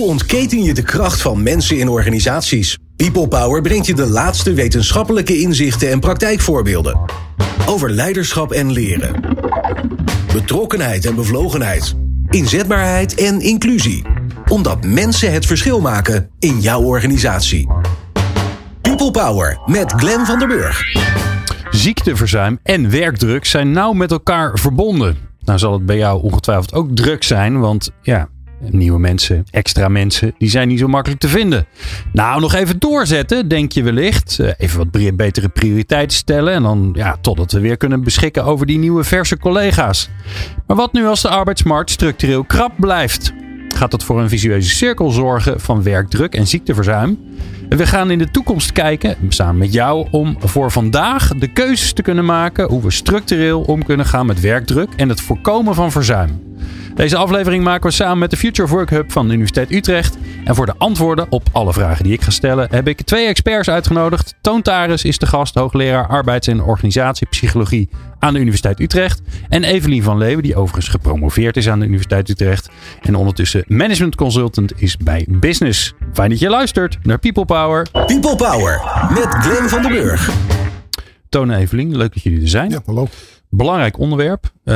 Hoe ontketen je de kracht van mensen in organisaties? People Power brengt je de laatste wetenschappelijke inzichten en praktijkvoorbeelden. Over leiderschap en leren. Betrokkenheid en bevlogenheid. Inzetbaarheid en inclusie. Omdat mensen het verschil maken in jouw organisatie. People Power met Glenn van der Burg. Ziekteverzuim en werkdruk zijn nauw met elkaar verbonden. Nou zal het bij jou ongetwijfeld ook druk zijn, want ja, nieuwe mensen, extra mensen, die zijn niet zo makkelijk te vinden. Nou, nog even doorzetten, denk je wellicht. Eh, Even wat betere prioriteiten stellen en dan ja, totdat we weer kunnen beschikken over die nieuwe verse collega's. Maar wat nu als de arbeidsmarkt structureel krap blijft? Gaat dat voor een visueuze cirkel zorgen van werkdruk en ziekteverzuim? We gaan in de toekomst kijken, samen met jou, om voor vandaag de keuzes te kunnen maken hoe we structureel om kunnen gaan met werkdruk en het voorkomen van verzuim. Deze aflevering maken we samen met de Future of Work Hub van de Universiteit Utrecht. En voor de antwoorden op alle vragen die ik ga stellen, heb ik twee experts uitgenodigd. Toon Taris is de gast, hoogleraar arbeids- en organisatiepsychologie aan de Universiteit Utrecht. En Evelien van Leeuwen, die overigens gepromoveerd is aan de Universiteit Utrecht. En ondertussen management consultant is bij Business. Fijn dat je luistert naar People Power. People Power met Glenn van der Burg. Toon en Evelien, leuk dat jullie er zijn. Ja, hallo. Belangrijk onderwerp. Uh,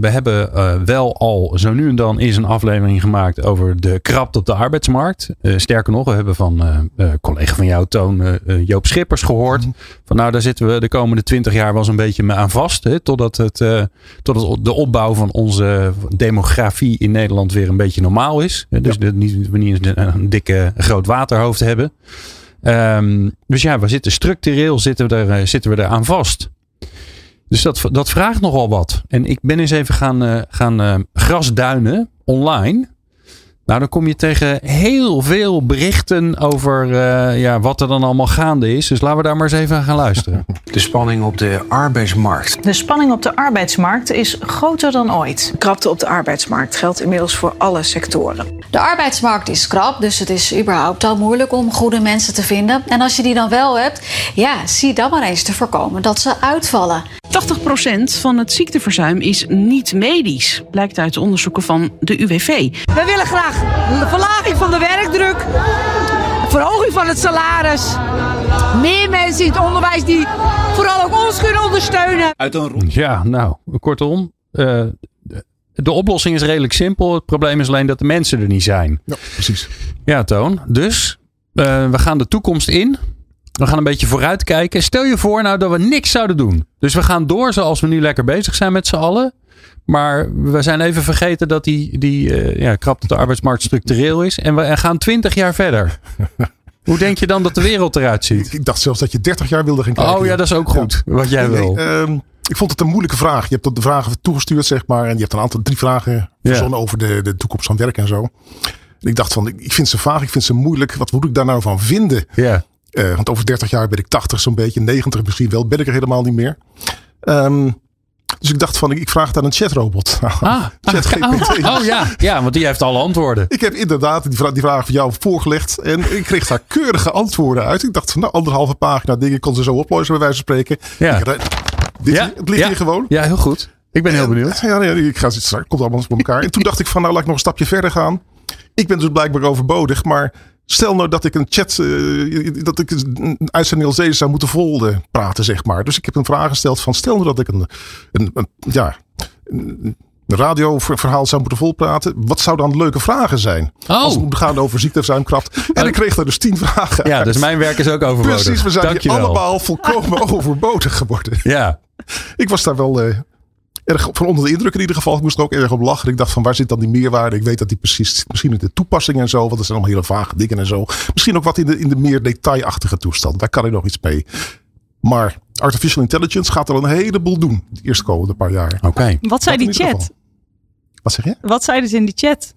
we hebben uh, wel al zo nu en dan eens een aflevering gemaakt over de krapte op de arbeidsmarkt. Uh, sterker nog, we hebben van collega van jou, Toon, Joop Schippers gehoord. Mm. Van nou, daar zitten we de komende twintig jaar wel eens een beetje aan vast. Hè, totdat, het, totdat de opbouw van onze demografie in Nederland weer een beetje normaal is. Dus ja. we niet een, een dikke groot waterhoofd hebben. Um, dus ja, we zitten structureel zitten we er, zitten we er aan vast. Dus dat, dat vraagt nogal wat. En ik ben eens even gaan, uh, gaan uh, grasduinen online. Nou, dan kom je tegen heel veel berichten over uh, ja, wat er dan allemaal gaande is. Dus laten we daar maar eens even aan gaan luisteren. De spanning op de arbeidsmarkt. De spanning op de arbeidsmarkt is groter dan ooit. Krapte op de arbeidsmarkt geldt inmiddels voor alle sectoren. De arbeidsmarkt is krap, dus het is überhaupt al moeilijk om goede mensen te vinden. En als je die dan wel hebt, ja, zie dan maar eens te voorkomen dat ze uitvallen. 80% van het ziekteverzuim is niet medisch, blijkt uit onderzoeken van de UWV. We willen graag de verlaging van de werkdruk, verhoging van het salaris, meer mensen in het onderwijs die vooral ook ons kunnen ondersteunen. Uit een ja, nou, kortom. Uh, de oplossing is redelijk simpel. Het probleem is alleen dat de mensen er niet zijn. Ja, precies. Ja, Toon. Dus uh, we gaan de toekomst in. We gaan een beetje vooruitkijken. Stel je voor nou dat we niks zouden doen. Dus we gaan door zoals we nu lekker bezig zijn met z'n allen. Maar we zijn even vergeten dat die, die uh, ja, krapte de arbeidsmarkt structureel is. En we gaan twintig jaar verder. Hoe denk je dan dat de wereld eruit ziet? Ik, dacht zelfs dat je 30 jaar wilde gaan kijken. Oh ja, dat is ook goed. Ja. Wat jij nee, wil. Nee, uh, ik vond het een moeilijke vraag. Je hebt de vragen toegestuurd, zeg maar. En je hebt een aantal drie vragen verzonnen ja. over de, de toekomst van werk en zo. En ik dacht van, ik vind ze vaag, ik vind ze moeilijk. Wat moet ik daar nou van vinden? Ja. Uh, want over 30 jaar ben ik 80 zo'n beetje, 90 misschien wel, ben ik er helemaal niet meer. Um, dus ik dacht van, ik vraag het aan een chatrobot. Ah, ChatGPT. Oh, oh, ja. ja, want die heeft alle antwoorden. Ik heb inderdaad die vraag, die vraag van jou voorgelegd. En ik kreeg daar keurige antwoorden uit. Ik dacht van, nou, anderhalve pagina dingen kon ze zo oplossen, bij wijze van spreken. Ja. Ik, dit, ja. Het ligt ja. hier gewoon. Ja, heel goed. Ik ben heel benieuwd. En, ja, nee, ik ga het straks, komt allemaal bij elkaar. En toen dacht ik van, nou, laat ik nog een stapje verder gaan. Ik ben dus blijkbaar overbodig, maar Stel nou dat ik een chat, uh, dat ik een uitzending als deze zou moeten vol praten, zeg maar. Dus ik heb een vraag gesteld van, stel nou dat ik een, een, een ja, een radioverhaal zou moeten volpraten. Wat zouden dan leuke vragen zijn? Oh. Als het moet gaan over ziekteverzuimkracht. En ik kreeg daar dus tien vragen Ja, uit. dus mijn werk is ook overbodig. Precies, we zijn Dankjewel. allemaal volkomen overbodig geworden. Ja. Ik was daar wel... Uh, erg van onder de indruk in ieder geval. Ik moest er ook erg op lachen. Ik dacht van waar zit dan die meerwaarde? Ik weet dat die precies, misschien in de toepassing en zo, want dat zijn allemaal hele vage dingen en zo. Misschien ook wat in de, in de meer detailachtige toestand. Daar kan ik nog iets mee. Maar artificial intelligence gaat er een heleboel doen. De eerste komende paar jaar. Oké. Okay. Wat zei Dat die chat? Wat zeg je? Wat zeiden ze in die chat?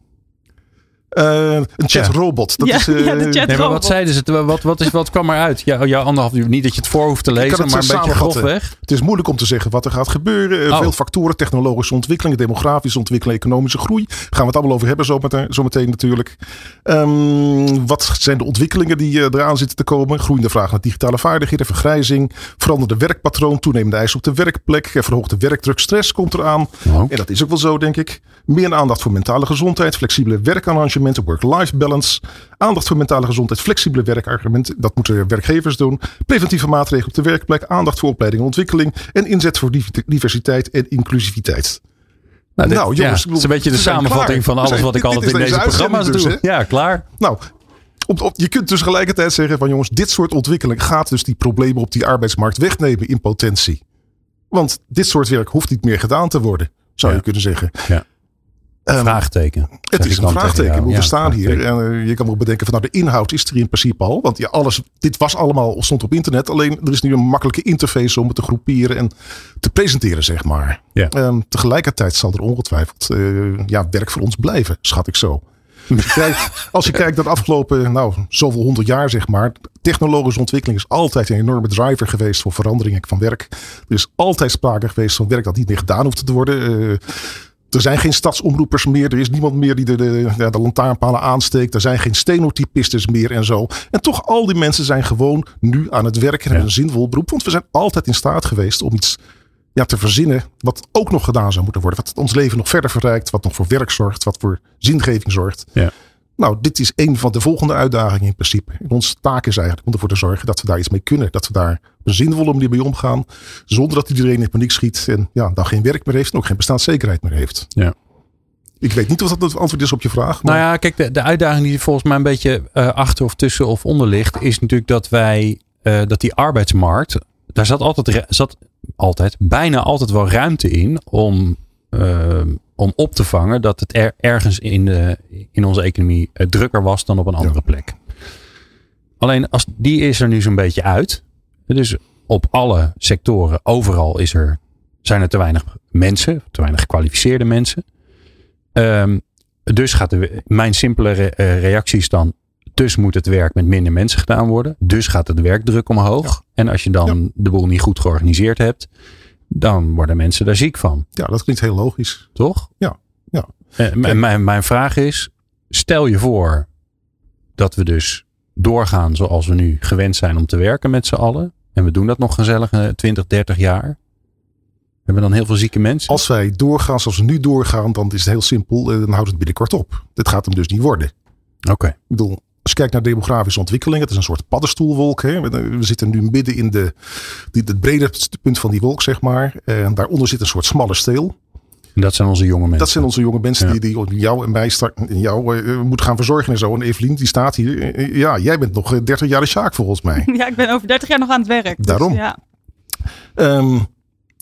Uh, een chatrobot. Dat ja, is, uh, ja, de chat Nee, maar wat zeiden ze? Wat, wat, is, wat kwam eruit? Ja, jouw anderhalf uur. Niet dat je het voor hoeft te lezen, maar een zo beetje grofweg. Het is moeilijk om te zeggen wat er gaat gebeuren. Oh. Veel factoren, technologische ontwikkeling, demografische ontwikkeling, economische groei. Gaan we het allemaal over hebben zometeen, zometeen natuurlijk. Um, wat zijn de ontwikkelingen die uh, eraan zitten te komen? Groeiende vraag naar digitale vaardigheden, vergrijzing, veranderde werkpatroon, toenemende eisen op de werkplek, verhoogde werkdruk, stress komt eraan. Oh. En dat is ook wel zo, denk ik. Meer aandacht voor mentale gezondheid, flexibele werkarrangementen, work-life balance. Aandacht voor mentale gezondheid, flexibele werkargumenten. Dat moeten werkgevers doen. Preventieve maatregelen op de werkplek. Aandacht voor opleiding en ontwikkeling. En inzet voor diversiteit en inclusiviteit. Nou, dit- Nou, jongens, ja, het is een beetje de samenvatting klaar. van alles wat ik dit- altijd dit in deze programma's doe. dus, ja, klaar. Nou, op, op, je kunt dus tegelijkertijd zeggen van jongens, dit soort ontwikkeling gaat dus die problemen op die arbeidsmarkt wegnemen in potentie. Want dit soort werk hoeft niet meer gedaan te worden, zou Ja. je kunnen zeggen. Ja. Ehm, Vraagteken. het is een vraagteken. We Ja, staan hier en eh, je kan wel bedenken van nou de inhoud is er in principe al. Want ja, alles, dit was allemaal stond op internet. Alleen er is nu een makkelijke interface om het te groeperen en te presenteren, zeg maar. Ja. Ehm, tegelijkertijd zal er ongetwijfeld eh, ja, werk voor ons blijven, schat ik zo. Als je kijkt, als je kijkt naar de afgelopen nou, zoveel honderd jaar, zeg maar. Technologische ontwikkeling is altijd een enorme driver geweest voor veranderingen van werk. Er is altijd sprake geweest van werk dat niet meer gedaan hoeft te worden. Eh, er zijn geen stadsomroepers meer. Er is niemand meer die de, de, ja, de lantaarnpalen aansteekt. Er zijn geen stenotypistes meer en zo. En toch, al die mensen zijn gewoon nu aan het werken en hebben een zinvol beroep. Want we zijn altijd in staat geweest om iets ja, te verzinnen wat ook nog gedaan zou moeten worden. Wat ons leven nog verder verrijkt. Wat nog voor werk zorgt. Wat voor zingeving zorgt. Ja. Nou, dit is een van de volgende uitdagingen in principe. En onze taak is eigenlijk om ervoor te zorgen dat we daar iets mee kunnen. Dat we daar zinvolle manier mee omgaan. Zonder dat iedereen in paniek schiet. En ja, dan geen werk meer heeft. En ook geen bestaanszekerheid meer heeft. Ja. Ik weet niet of dat het antwoord is op je vraag. Maar Nou ja, kijk, de, de uitdaging die volgens mij een beetje eh, achter of tussen of onder ligt, is natuurlijk dat wij, eh, dat die arbeidsmarkt, daar zat altijd, zat altijd, bijna altijd wel ruimte in om, eh, om op te vangen dat het er, ergens in, de, in onze economie drukker was dan op een andere plek. Alleen als die is er nu zo'n beetje uit. Dus op alle sectoren, overal is er, zijn er te weinig mensen, te weinig gekwalificeerde mensen. Ehm, dus gaat de, mijn simpele re- eh, reactie is dan. Dus moet het werk met minder mensen gedaan worden. Dus gaat de werkdruk omhoog. En als je dan de boel niet goed georganiseerd hebt. Dan worden mensen daar ziek van. ja, dat klinkt heel logisch. Toch? Ja, ja. Eh, m- mijn, mijn vraag is. Stel je voor dat we dus doorgaan zoals we nu gewend zijn om te werken met z'n allen. En we doen dat nog gezellige 20, 30 jaar. We hebben dan heel veel zieke mensen. Als wij doorgaan zoals we nu doorgaan, dan is het heel simpel. eh, Dan houdt het binnenkort op. Dit gaat hem dus niet worden. Oké. Ik bedoel, als je kijkt naar demografische ontwikkeling, het is een soort paddenstoelwolk. Hè? We zitten nu midden in de, die, het brede punt van die wolk, zeg maar. En daaronder zit een soort smalle steel. En dat zijn onze jonge mensen. Dat zijn onze jonge mensen Ja. die, die jou en mij en jou eh, moeten gaan verzorgen en zo. En Evelien, die staat hier. Eh, Ja, jij bent nog eh, 30 jaar de Sjaak volgens mij. Ja, ik ben over 30 jaar nog aan het werk. dus Daarom. ja. Ehm,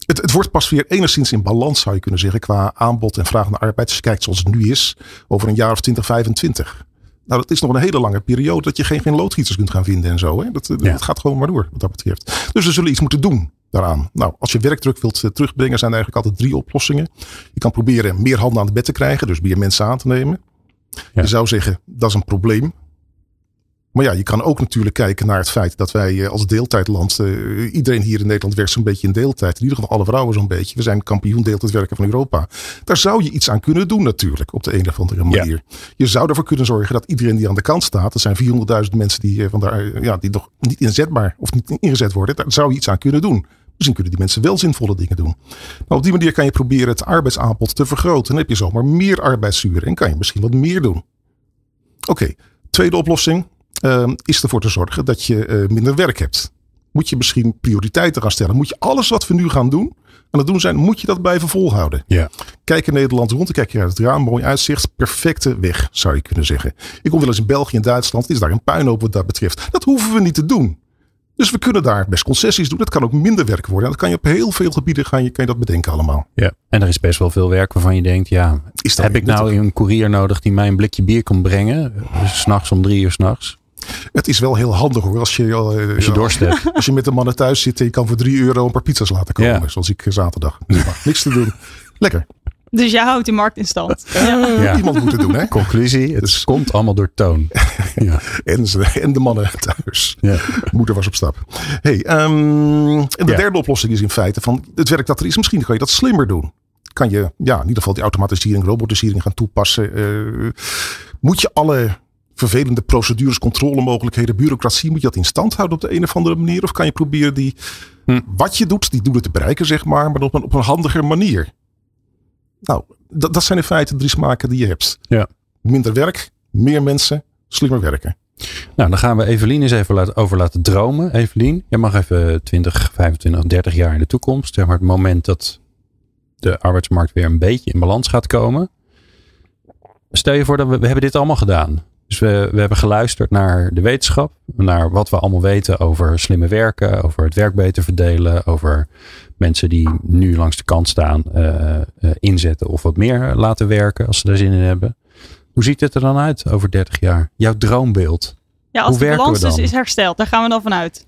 het, het wordt pas weer enigszins in balans, zou je kunnen zeggen, qua aanbod en vraag naar arbeid. Als je kijkt zoals het nu is, over een jaar of 20, 25. Nou, dat is nog een hele lange periode dat je geen, geen loodgieters kunt gaan vinden en zo. Hè? Dat, dat gaat gewoon maar door, wat dat betreft. Dus we zullen iets moeten doen daaraan. Nou, als je werkdruk wilt eh, terugbrengen, zijn er eigenlijk altijd drie oplossingen. Je kan proberen meer handen aan het bed te krijgen, dus meer mensen aan te nemen. Ja. Je zou zeggen, dat is een probleem. Maar ja, je kan ook natuurlijk kijken naar het feit dat wij eh, als deeltijdland, eh, iedereen hier in Nederland werkt zo'n beetje in deeltijd. In ieder geval alle vrouwen zo'n beetje. We zijn kampioen deeltijdwerken van Europa. Daar zou je iets aan kunnen doen natuurlijk, op de een of andere manier. Je zou ervoor kunnen zorgen dat iedereen die aan de kant staat, er zijn 400.000 mensen die, van daar, ja, die nog niet inzetbaar of niet ingezet worden, daar zou je iets aan kunnen doen. Misschien kunnen die mensen wel zinvolle dingen doen. Nou, op die manier kan je proberen het arbeidsaanbod te vergroten. Dan heb je zomaar meer arbeidsuren en kan je misschien wat meer doen. Oké, tweede oplossing ehm, is ervoor te zorgen dat je eh, minder werk hebt. Moet je misschien prioriteiten gaan stellen. Moet je alles wat we nu gaan doen, aan het doen zijn, moet je dat blijven volhouden. Ja. Kijk in Nederland rond, dan kijk je uit het raam, mooi uitzicht, perfecte weg zou je kunnen zeggen. Ik kom wel eens in België en Duitsland, is daar een puinhoop wat dat betreft. Dat hoeven we niet te doen. Dus we kunnen daar best concessies doen. Dat kan ook minder werk worden. En dat kan je op heel veel gebieden gaan je, kan je dat bedenken allemaal. Ja, en er is best wel veel werk waarvan je denkt, ja, Is dat heb ik nou een koerier nodig die mij een blikje bier komt brengen? Dus s'nachts om drie uur s'nachts. Het is wel heel handig hoor. Als je, eh, Als je ja, dorst hebt. als je met de mannen thuis zit en je kan voor drie euro een paar pizza's laten komen. Ja. Zoals ik eh, zaterdag. Niks te doen. Lekker. Dus jij houdt die markt in stand. Ja. Ja. Iemand moet het doen hè. Conclusie, het Dus- komt allemaal door toon. Ja. En, ze- en de mannen thuis. Ja. Moeder was op stap. Hey, ehm, en de Ja. derde oplossing is in feite van het werk dat er is. Misschien kan je dat slimmer doen. Kan je ja, in ieder geval die automatisering, robotisering gaan toepassen. Eh, moet je alle vervelende procedures, controlemogelijkheden, bureaucratie, moet je dat in stand houden op de een of andere manier? Of kan je proberen die, Hm. wat je doet, die doelen te bereiken, zeg maar, maar op een, op een handiger manier? Nou, dat, dat zijn in feite drie smaken die je hebt. Ja. Minder werk, meer mensen, slimmer werken. Nou, dan gaan we Evelien eens even laten, over laten dromen. Evelien, jij mag even 20, 25, 30 jaar in de toekomst. Zeg maar het moment dat de arbeidsmarkt weer een beetje in balans gaat komen. Stel je voor dat we, we hebben dit allemaal gedaan. Dus we, we hebben geluisterd naar de wetenschap, naar wat we allemaal weten over slimme werken, over het werk beter verdelen, over mensen die nu langs de kant staan uh, uh, inzetten of wat meer laten werken als ze daar zin in hebben. Hoe ziet het er dan uit over 30 jaar? Jouw droombeeld. Ja, als Hoe de balans werken we dus dan? is hersteld, daar gaan we dan vanuit.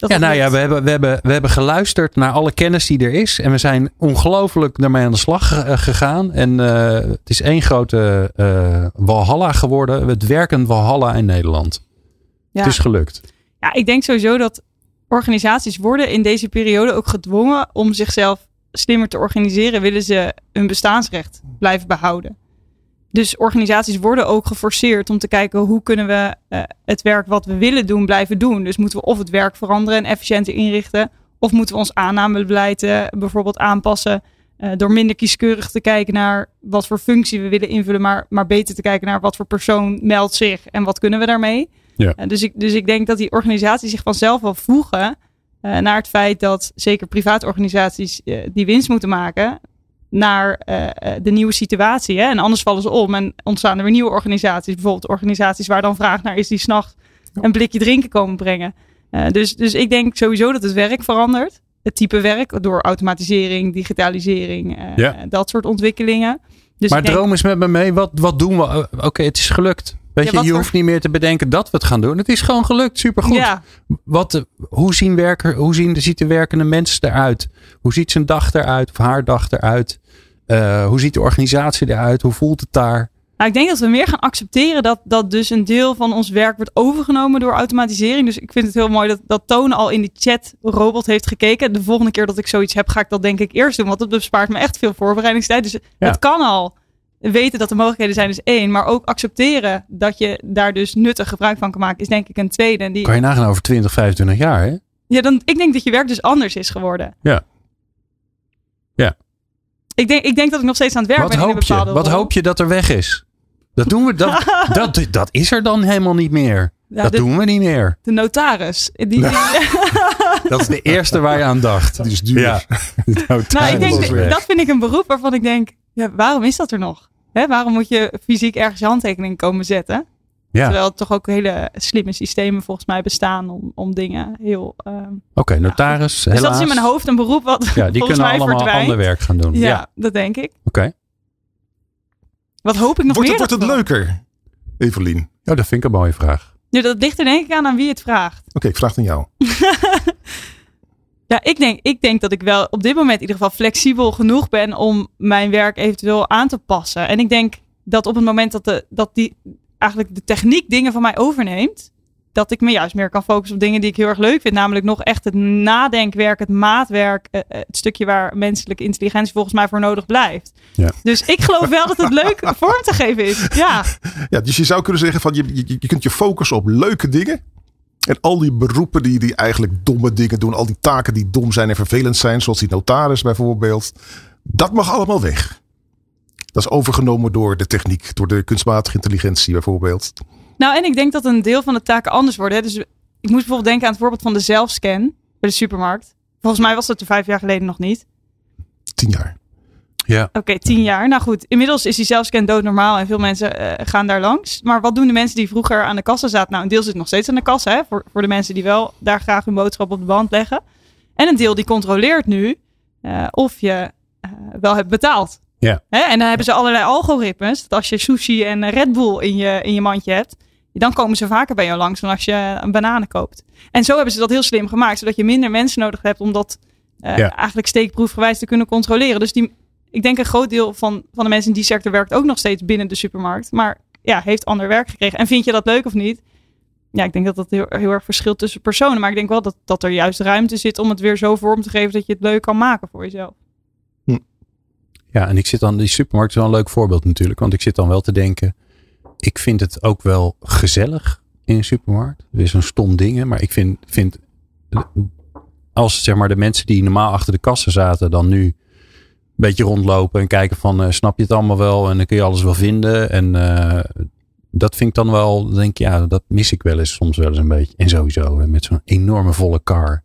Dat ja, nou ja, we hebben, we, hebben, we hebben geluisterd naar alle kennis die er is. En we zijn ongelooflijk daarmee aan de slag eh, gegaan. En eh, het is één grote eh walhalla geworden. Het werkend walhalla in Nederland. Ja. Het is gelukt. Ja, ik denk sowieso dat organisaties worden in deze periode ook gedwongen om zichzelf slimmer te organiseren, willen ze hun bestaansrecht blijven behouden. Dus organisaties worden ook geforceerd om te kijken hoe kunnen we eh, het werk wat we willen doen blijven doen. Dus moeten we of het werk veranderen en efficiënter inrichten, of moeten we ons aannamebeleid eh, bijvoorbeeld aanpassen eh, door minder kieskeurig te kijken naar wat voor functie we willen invullen, maar, maar beter te kijken naar wat voor persoon meldt zich en wat kunnen we daarmee. Ja. Dus, ik, dus ik denk dat die organisaties zich vanzelf wel voegen naar het feit dat zeker privaatorganisaties die winst moeten maken naar uh, de nieuwe situatie. Hè? En anders vallen ze om en ontstaan er weer nieuwe organisaties. Bijvoorbeeld organisaties waar dan vraag naar is die s'nachts een blikje drinken komen brengen. Uh, dus, dus ik denk sowieso dat het werk verandert. Het type werk door automatisering, digitalisering, uh, Ja. dat soort ontwikkelingen. Dus maar denk- droom eens met me mee. Wat, wat doen we? Oké, het is gelukt. Weet Ja, je, je voor- hoeft niet meer te bedenken dat we het gaan doen. Het is gewoon gelukt. Supergoed. Ja. Wat, eh, hoe, zien werker, hoe zien, ziet de werkende mens eruit? Hoe ziet zijn dag eruit? Of haar dag eruit? Uh, hoe ziet de organisatie eruit? Hoe voelt het daar? Nou, ik denk dat we meer gaan accepteren dat, dat dus een deel van ons werk wordt overgenomen door automatisering. Dus ik vind het heel mooi dat, dat Toon al in de chat robot heeft gekeken. De volgende keer dat ik zoiets heb, ga ik dat denk ik eerst doen. Want dat bespaart me echt veel voorbereidingstijd. Dus Ja. het kan al. Weten dat er mogelijkheden zijn is één. Maar ook accepteren dat je daar dus nuttig gebruik van kan maken is denk ik een tweede. En die, Kan je nagaan over 20, 25 jaar, hè? ja, dan, ik denk dat je werk dus anders is geworden. Ja. Ja. Ik denk, ik denk dat ik nog steeds aan het werk Wat ben in een hoop je? bepaalde Wat rol. hoop je dat er weg is? Dat doen we. Dat, dat, dat is er dan helemaal niet meer. Ja, dat de- doen we niet meer. De notaris. Die, die- Dat is de eerste waar je aan dacht. Die is duur. Ja. Nou, ik denk, is weg. dat vind ik een beroep waarvan ik denk, ja, waarom is dat er nog? Hè, waarom moet je fysiek ergens je handtekening komen zetten? Ja. Terwijl er toch ook hele slimme systemen volgens mij bestaan om, om dingen heel... ehm, Oké, notaris. dus helaas. dat is in mijn hoofd een beroep wat Ja, die volgens kunnen mij allemaal verdwijnt. ander werk gaan doen. Ja, Ja, dat denk ik. oké. Wat hoop ik nog Wordt, meer? het, wordt het leuker, Evelien? Oké, Oh, dat vind ik een mooie vraag. Nu, dat ligt er denk ik aan aan wie het vraagt. ik vraag het aan jou. Ja, ik denk, ik denk dat ik wel op dit moment in ieder geval flexibel genoeg ben om mijn werk eventueel aan te passen. En ik denk dat op het moment dat, de, dat die eigenlijk de techniek dingen van mij overneemt, dat ik me juist meer kan focussen op dingen die ik heel erg leuk vind. Namelijk nog echt het nadenkwerk, het maatwerk, eh, eh, het stukje waar menselijke intelligentie volgens mij voor nodig blijft. Ja. Dus ik geloof wel dat het leuk vorm te geven is. Ja, Ja, dus je zou kunnen zeggen van je, je, je kunt je focussen op leuke dingen. En al die beroepen die, die eigenlijk domme dingen doen. Al die taken die dom zijn en vervelend zijn. Zoals die notaris bijvoorbeeld. Dat mag allemaal weg. Dat is overgenomen door de techniek. Door de kunstmatige intelligentie bijvoorbeeld. Nou, en ik denk dat een deel van de taken anders worden. hè. Dus ik moest bijvoorbeeld denken aan het voorbeeld van de zelfscan bij de supermarkt. Volgens mij was dat er vijf jaar geleden nog niet. Tien jaar. Ja. Oké, tien jaar. Nou goed, inmiddels is die zelfscan doodnormaal en veel mensen eh, gaan daar langs. Maar wat doen de mensen die vroeger aan de kassa zaten? Nou, een deel zit nog steeds aan de kassa, hè, voor, voor de mensen die wel daar graag hun boodschap op de band leggen. En een deel die controleert nu eh, of je eh, wel hebt betaald. Ja. Hè? En dan hebben ze allerlei algoritmes. Dat als je sushi en Red Bull in je, in je mandje hebt, dan komen ze vaker bij jou langs dan als je een bananen koopt. En zo hebben ze dat heel slim gemaakt, zodat je minder mensen nodig hebt om dat Ja. eigenlijk steekproefgewijs te kunnen controleren. Dus die, ik denk een groot deel van, van de mensen in die sector werkt ook nog steeds binnen de supermarkt. Maar ja, heeft ander werk gekregen. En vind je dat leuk of niet? Ja, ik denk dat dat heel, heel erg verschilt tussen personen. Maar ik denk wel dat, dat er juist ruimte zit om het weer zo vorm te geven dat je het leuk kan maken voor jezelf. Ja, en ik zit dan, die supermarkt is wel een leuk voorbeeld natuurlijk. Want ik zit dan wel te denken, ik vind het ook wel gezellig in een supermarkt. Weer zo'n stom dingen. Maar ik vind, vind als zeg maar de mensen die normaal achter de kassen zaten dan nu beetje rondlopen en kijken van eh, snap je het allemaal wel en dan kun je alles wel vinden. En eh, dat vind ik dan wel, denk ik, ja, dat mis ik wel eens soms wel eens een beetje. En sowieso met zo'n enorme volle car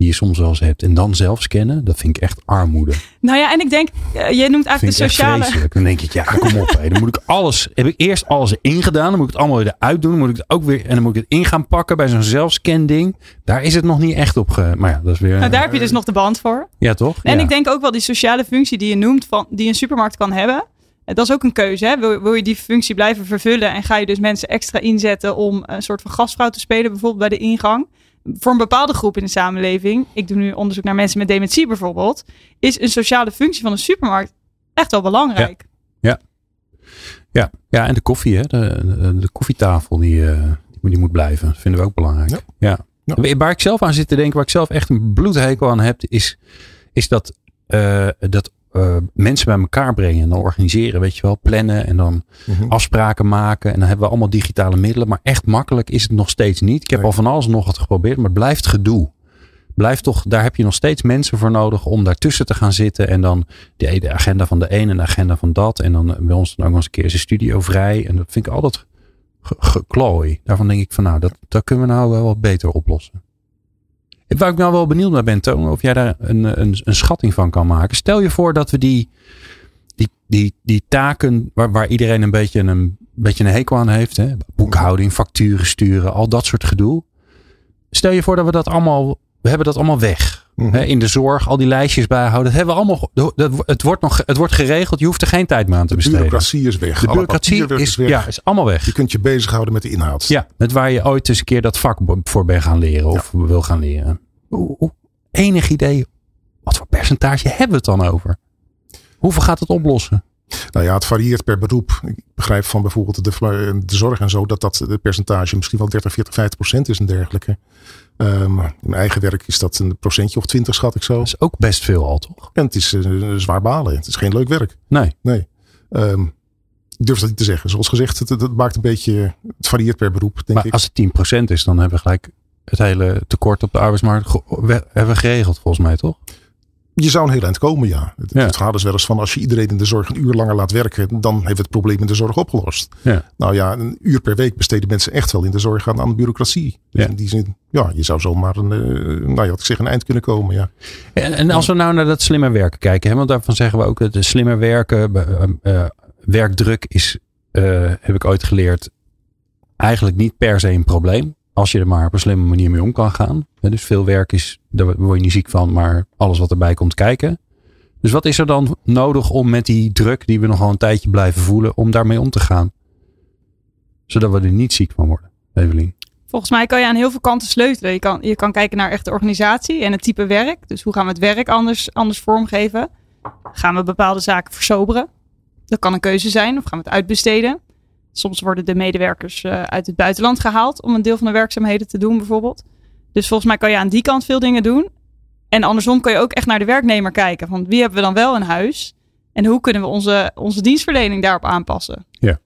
die je soms wel eens hebt. En dan zelf scannen, dat vind ik echt armoede. Nou ja, en ik denk, eh, je noemt eigenlijk de sociale. vreselijk. Dan denk ik, ja, kom op. hé. Dan moet ik alles, heb ik eerst alles erin gedaan. Dan moet ik het allemaal weer eruit doen. Dan moet ik het ook weer, en dan moet ik het in gaan pakken bij zo'n zelfscan ding. Daar is het nog niet echt op ge... Maar ja, dat is weer... Nou, daar heb je dus nog de band voor. Ja, toch? En Ja. ik denk ook wel die sociale functie die je noemt, van, die een supermarkt kan hebben. eh, Dat is ook een keuze. Hè? Wil, wil je die functie blijven vervullen en ga je dus mensen extra inzetten om een soort van gastvrouw te spelen, bijvoorbeeld bij de ingang? Voor een bepaalde groep in de samenleving, ik doe nu onderzoek naar mensen met dementie bijvoorbeeld, is een sociale functie van een supermarkt echt wel belangrijk. Ja, ja en de koffie, hè? De, de, de koffietafel, die, eh, die, die moet blijven. Dat vinden we ook belangrijk. Ja. Ja. Waar ik zelf aan zit te denken, waar ik zelf echt een bloedhekel aan heb, is, is dat, eh, dat eh, mensen bij elkaar brengen en dan organiseren, weet je wel, plannen en dan Mhm. afspraken maken. En dan hebben we allemaal digitale middelen, maar echt makkelijk is het nog steeds niet. Ik heb Nee. al van alles nog wat geprobeerd, maar het blijft gedoe. Blijft toch, daar heb je nog steeds mensen voor nodig om daartussen te gaan zitten. En dan de, de agenda van de een en de agenda van dat. En dan bij ons dan ook nog eens een keer is de studio vrij. En dat vind ik altijd ge- geklooi. Daarvan denk ik van nou, dat, dat kunnen we nou wel wat beter oplossen. Waar ik nou wel benieuwd naar ben, Toon, of jij daar een, een, een schatting van kan maken. Stel je voor dat we die, die, die, die taken waar, waar iedereen een beetje een, beetje een hekel aan heeft. Hè? Boekhouding, facturen sturen, al dat soort gedoe. Stel je voor dat we dat allemaal, we hebben dat allemaal weg. Mhm. In de zorg, al die lijstjes bijhouden. Dat hebben we allemaal, dat, het, wordt nog, het wordt geregeld, je hoeft er geen tijd meer aan te De besteden. bureaucratie is weg. De bureaucratie is, weg. ja, is allemaal weg. Je kunt je bezighouden met de inhoud. Ja, met waar je ooit eens een keer dat vak voor bent gaan leren of wil gaan leren. Enig idee, wat voor percentage hebben we het dan over? Hoeveel gaat het oplossen? Nou ja, het varieert per beroep. Ik begrijp van bijvoorbeeld de, de zorg en zo dat dat de percentage misschien wel 30, 40, 50 procent is en dergelijke. Ehm, in mijn eigen werk is dat een procentje of 20 schat ik zo. Dat is ook best veel al, toch? En het is eh, zwaar balen. Het is geen leuk werk. Nee. Nee. Ehm, ik durf dat niet te zeggen. Zoals gezegd, het, het maakt een beetje, het varieert per beroep, denk Maar ik. als het 10% is, dan hebben we gelijk het hele tekort op de arbeidsmarkt hebben we geregeld, volgens mij, toch? Je zou een heel eind komen, ja. Het, Ja. het verhaal is wel eens van als je iedereen in de zorg een uur langer laat werken, dan heeft het probleem in de zorg opgelost. Ja. Nou ja, een uur per week besteden mensen echt wel in de zorg aan, aan de bureaucratie. Dus in die zin, ja, je zou zomaar een, eh, nou ja, wat ik zeg, een eind kunnen komen, ja. En, en als we nou naar dat slimmer werken kijken, hè, want daarvan zeggen we ook dat de slimmer werken, eh, eh, werkdruk is, heb ik ooit geleerd, eigenlijk niet per se een probleem. Als je er maar op een slimme manier mee om kan gaan. Dus veel werk is, daar word je niet ziek van, maar alles wat erbij komt kijken. Dus wat is er dan nodig om met die druk die we nogal een tijdje blijven voelen, om daarmee om te gaan? Zodat we er niet ziek van worden, Evelien. Volgens mij kan je aan heel veel kanten sleutelen. Je kan, je kan kijken naar echt de organisatie en het type werk. Dus hoe gaan we het werk anders, anders vormgeven? Gaan we bepaalde zaken versoberen? Dat kan een keuze zijn. Of gaan we het uitbesteden? Soms worden de medewerkers eh, uit het buitenland gehaald om een deel van de werkzaamheden te doen, bijvoorbeeld. Dus volgens mij kan je aan die kant veel dingen doen. En andersom kan je ook echt naar de werknemer kijken. Van wie hebben we dan wel in huis? En hoe kunnen we onze, onze dienstverlening daarop aanpassen? Ja.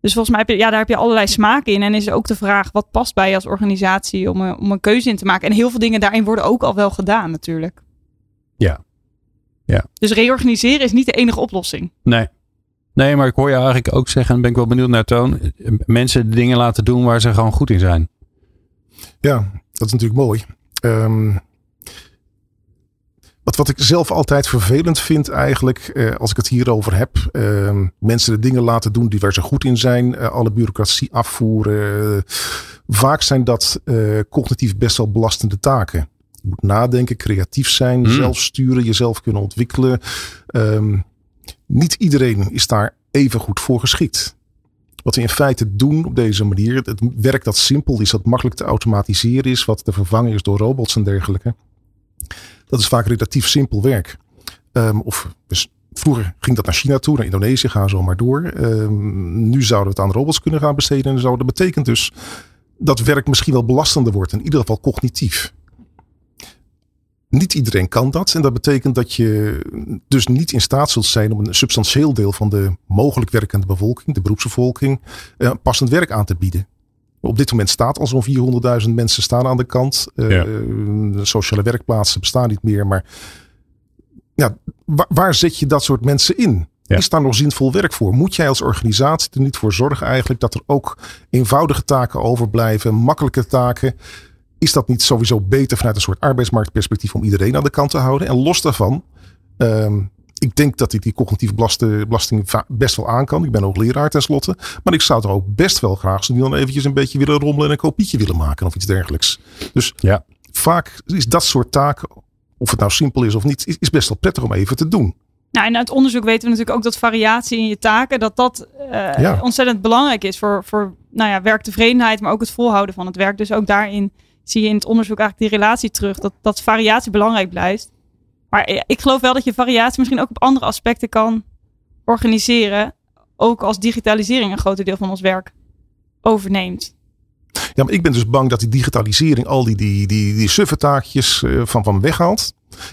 Dus volgens mij heb je, ja, daar heb je allerlei smaken in. En is er ook de vraag, wat past bij je als organisatie om een, om een keuze in te maken? En heel veel dingen daarin worden ook al wel gedaan natuurlijk. Ja. Ja. Dus reorganiseren is niet de enige oplossing. Nee. Nee, maar ik hoor je eigenlijk ook zeggen, en ben ik wel benieuwd naar Toon. Mensen de dingen laten doen waar ze gewoon goed in zijn. Ja, dat is natuurlijk mooi. Ehm, wat, wat ik zelf altijd vervelend vind eigenlijk, eh, als ik het hierover heb. ehm, mensen de dingen laten doen die waar ze goed in zijn. eh, alle bureaucratie afvoeren. vaak zijn dat eh, cognitief best wel belastende taken. Je moet nadenken, creatief zijn, Mm. zelf sturen, jezelf kunnen ontwikkelen. Ehm, niet iedereen is daar even goed voor geschikt. Wat we in feite doen op deze manier, het werk dat simpel is, dat makkelijk te automatiseren is, wat te vervangen is door robots en dergelijke. Dat is vaak relatief simpel werk. Ehm, of dus vroeger ging dat naar China toe, naar Indonesië, gaan zo maar door. Ehm, nu zouden we het aan robots kunnen gaan besteden. En. Dat betekent dus dat werk misschien wel belastender wordt, in ieder geval cognitief. Niet iedereen kan dat. En dat betekent dat je dus niet in staat zult zijn om een substantieel deel van de mogelijk werkende bevolking, de beroepsbevolking, eh, passend werk aan te bieden. Op dit moment staat al zo'n 400.000 mensen staan aan de kant. Eh, Ja. sociale werkplaatsen bestaan niet meer. Maar ja, waar, waar zet je dat soort mensen in? Ja. Is daar nog zinvol werk voor? Moet jij als organisatie er niet voor zorgen eigenlijk dat er ook eenvoudige taken overblijven, makkelijke taken? Is dat niet sowieso beter vanuit een soort arbeidsmarktperspectief om iedereen aan de kant te houden? En los daarvan, ehm, ik denk dat ik die cognitieve belasting best wel aan kan. Ik ben ook leraar tenslotte. Maar ik zou er ook best wel graag zo nu dan eventjes een beetje willen rommelen en een kopietje willen maken of iets dergelijks. Dus Ja. vaak is dat soort taken, of het nou simpel is of niet, is, best wel prettig om even te doen. Nou, en uit onderzoek weten we natuurlijk ook dat variatie in je taken, dat dat eh, Ja. ontzettend belangrijk is voor, voor nou ja, werktevredenheid, maar ook het volhouden van het werk. Dus ook daarin zie je in het onderzoek eigenlijk die relatie terug, dat, dat variatie belangrijk blijft. Maar eh, ik geloof wel dat je variatie misschien ook op andere aspecten kan organiseren, ook als digitalisering een groot deel van ons werk overneemt. Ja, maar ik ben dus bang dat die digitalisering al die, die, die, die suffe taakjes eh, van, van weghaalt.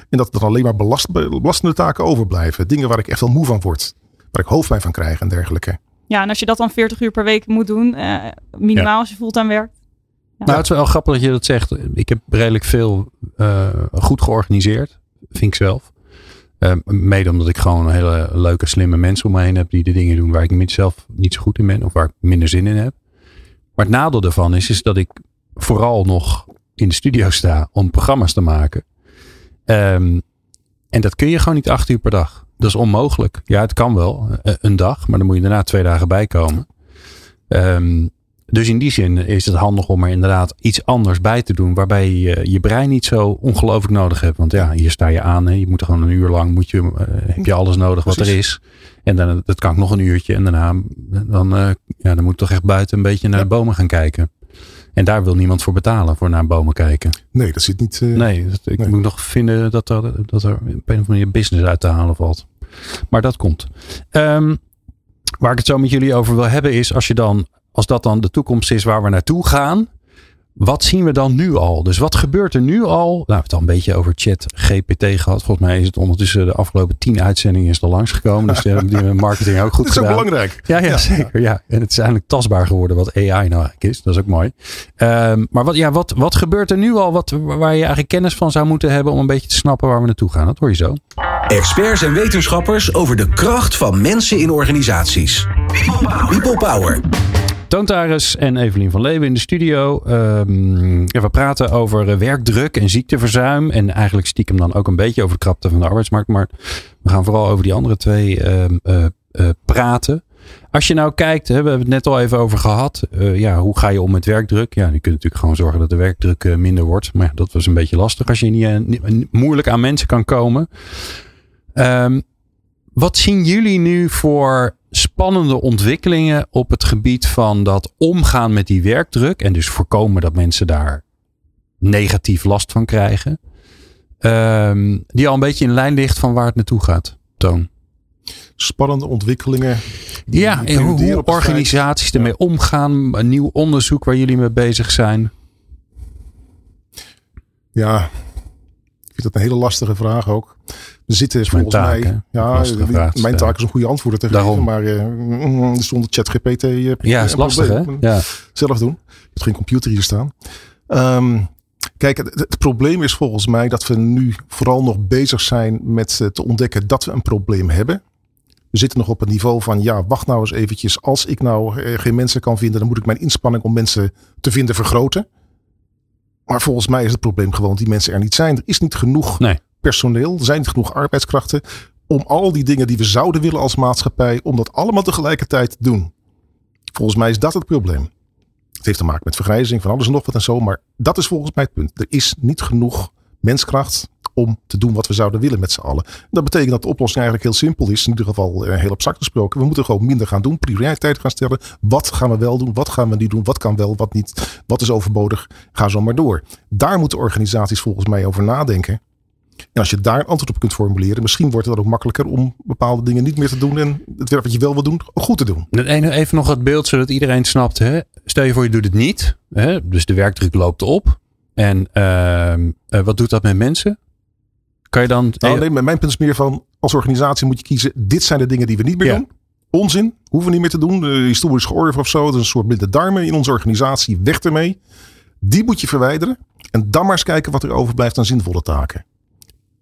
En dat er alleen maar belast, belastende taken overblijven. Dingen waar ik echt wel moe van word. Waar ik hoofdpijn van krijg en dergelijke. Ja, en als je dat dan 40 uur per week moet doen, eh, minimaal als je fulltime werkt. Nou, het is wel grappig dat je dat zegt. Ik heb redelijk veel eh, goed georganiseerd, vind ik zelf. Eh, mede omdat ik gewoon hele leuke, slimme mensen om me heen heb die de dingen doen waar ik zelf niet zo goed in ben of waar ik minder zin in heb. Maar het nadeel daarvan is, is dat ik vooral nog in de studio sta om programma's te maken. Ehm, en dat kun je gewoon niet acht uur per dag. Dat is onmogelijk. Ja, het kan wel, eh, een dag, maar dan moet je daarna twee dagen bij komen. Ehm, dus in die zin is het handig om er inderdaad iets anders bij te doen. Waarbij je je brein niet zo ongelooflijk nodig hebt. Want ja, hier sta je aan. Hè. Je moet er gewoon een uur lang, moet je, eh, heb je alles nodig wat er is. En dan, dat kan ik nog een uurtje. En daarna dan, eh, ja, dan moet ik toch echt buiten een beetje naar de bomen gaan kijken. En daar wil niemand voor betalen, voor naar bomen kijken. Nee, dat zit niet. eh, Nee, dat- ik Nee. moet nog vinden dat er, dat er op een of andere manier business uit te halen valt. Maar dat komt. Ehm, waar ik het zo met jullie over wil hebben is, als je dan, als dat dan de toekomst is waar we naartoe gaan, wat zien we dan nu al? Dus wat gebeurt er nu al? Nou, we hebben het al een beetje over chat GPT gehad. Volgens mij is het ondertussen de afgelopen tien uitzendingen is er langsgekomen. Dus die hebben marketing ook goed Dat is ook gedaan. belangrijk. Ja, ja, zeker. Ja. En het is eigenlijk tastbaar geworden wat AI nou eigenlijk is. Dat is ook mooi. Ehm, maar wat, ja, wat, wat gebeurt er nu al wat, waar je eigenlijk kennis van zou moeten hebben om een beetje te snappen waar we naartoe gaan? Dat hoor je zo. Experts en wetenschappers over de kracht van mensen in organisaties. People Power. Taris en Evelien van Leeuwen in de studio. Ja, we praten over eh, werkdruk en ziekteverzuim. En eigenlijk stiekem dan ook een beetje over de krapte van de arbeidsmarkt. Maar we gaan vooral over die andere twee ehm, eh, eh, praten. Als je nou kijkt, we hebben het net al even over gehad. eh, ja, hoe ga je om met werkdruk? Ja, je kunt natuurlijk gewoon zorgen dat de werkdruk minder wordt. Maar ja, dat was een beetje lastig als je niet, moeilijk aan mensen kan komen. Ehm, wat zien jullie nu voor spannende ontwikkelingen op het gebied van dat omgaan met die werkdruk en dus voorkomen dat mensen daar negatief last van krijgen? Ehm, die al een beetje in lijn ligt van waar het naartoe gaat, Toon. Spannende ontwikkelingen. die Ja, en hoe, feit- organisaties ermee omgaan, een nieuw onderzoek waar jullie mee bezig zijn. Ja, ik vind dat een hele lastige vraag ook. We zitten volgens taak, mij. Ja, die- vraag mijn taak is een goede antwoorden te Daarom. geven. Maar eh, mm, zonder ChatGPT. eh, Ja, is lastig hè? probleem. Ja. Zelf doen. Je hebt geen computer hier staan. Ehm, kijk, het, het probleem is volgens mij dat we nu vooral nog bezig zijn met eh, te ontdekken dat we een probleem hebben. We zitten nog op het niveau van, ja, wacht nou eens eventjes. Als ik nou eh, geen mensen kan vinden, dan moet ik mijn inspanning om mensen te vinden vergroten. Maar volgens mij is het probleem gewoon die mensen er niet zijn. Er is niet genoeg Nee. Personeel, er zijn niet genoeg arbeidskrachten om al die dingen die we zouden willen als maatschappij, om dat allemaal tegelijkertijd te doen. Volgens mij is dat het probleem. Het heeft te maken met vergrijzing van alles en nog wat en zo, maar dat is volgens mij het punt. Er is niet genoeg menskracht om te doen wat we zouden willen met z'n allen. Dat betekent dat de oplossing eigenlijk heel simpel is, in ieder geval eh, heel abstract gesproken. We moeten gewoon minder gaan doen, prioriteit gaan stellen. Wat gaan we wel doen, wat gaan we niet doen, wat kan wel, wat niet, wat is overbodig. Ga zo maar door. Daar moeten organisaties volgens mij over nadenken. En als je daar een antwoord op kunt formuleren, misschien wordt het dan ook makkelijker om bepaalde dingen niet meer te doen en het werk wat je wel wil doen, goed te doen. Even nog het beeld zodat iedereen snapt. Hè? Stel je voor je doet het niet. Hè? Dus de werkdruk loopt op. En ehm, eh, wat doet dat met mensen? Kan je dan... Nou, nee, maar mijn punt is meer van, als organisatie moet je kiezen, dit zijn de dingen die we niet meer Ja. doen. Onzin, hoeven we niet meer te doen. Historisch georven of zo, dat is een soort blinde darmen in onze organisatie. Weg ermee. Die moet je verwijderen. En dan maar eens kijken wat er overblijft aan zinvolle taken.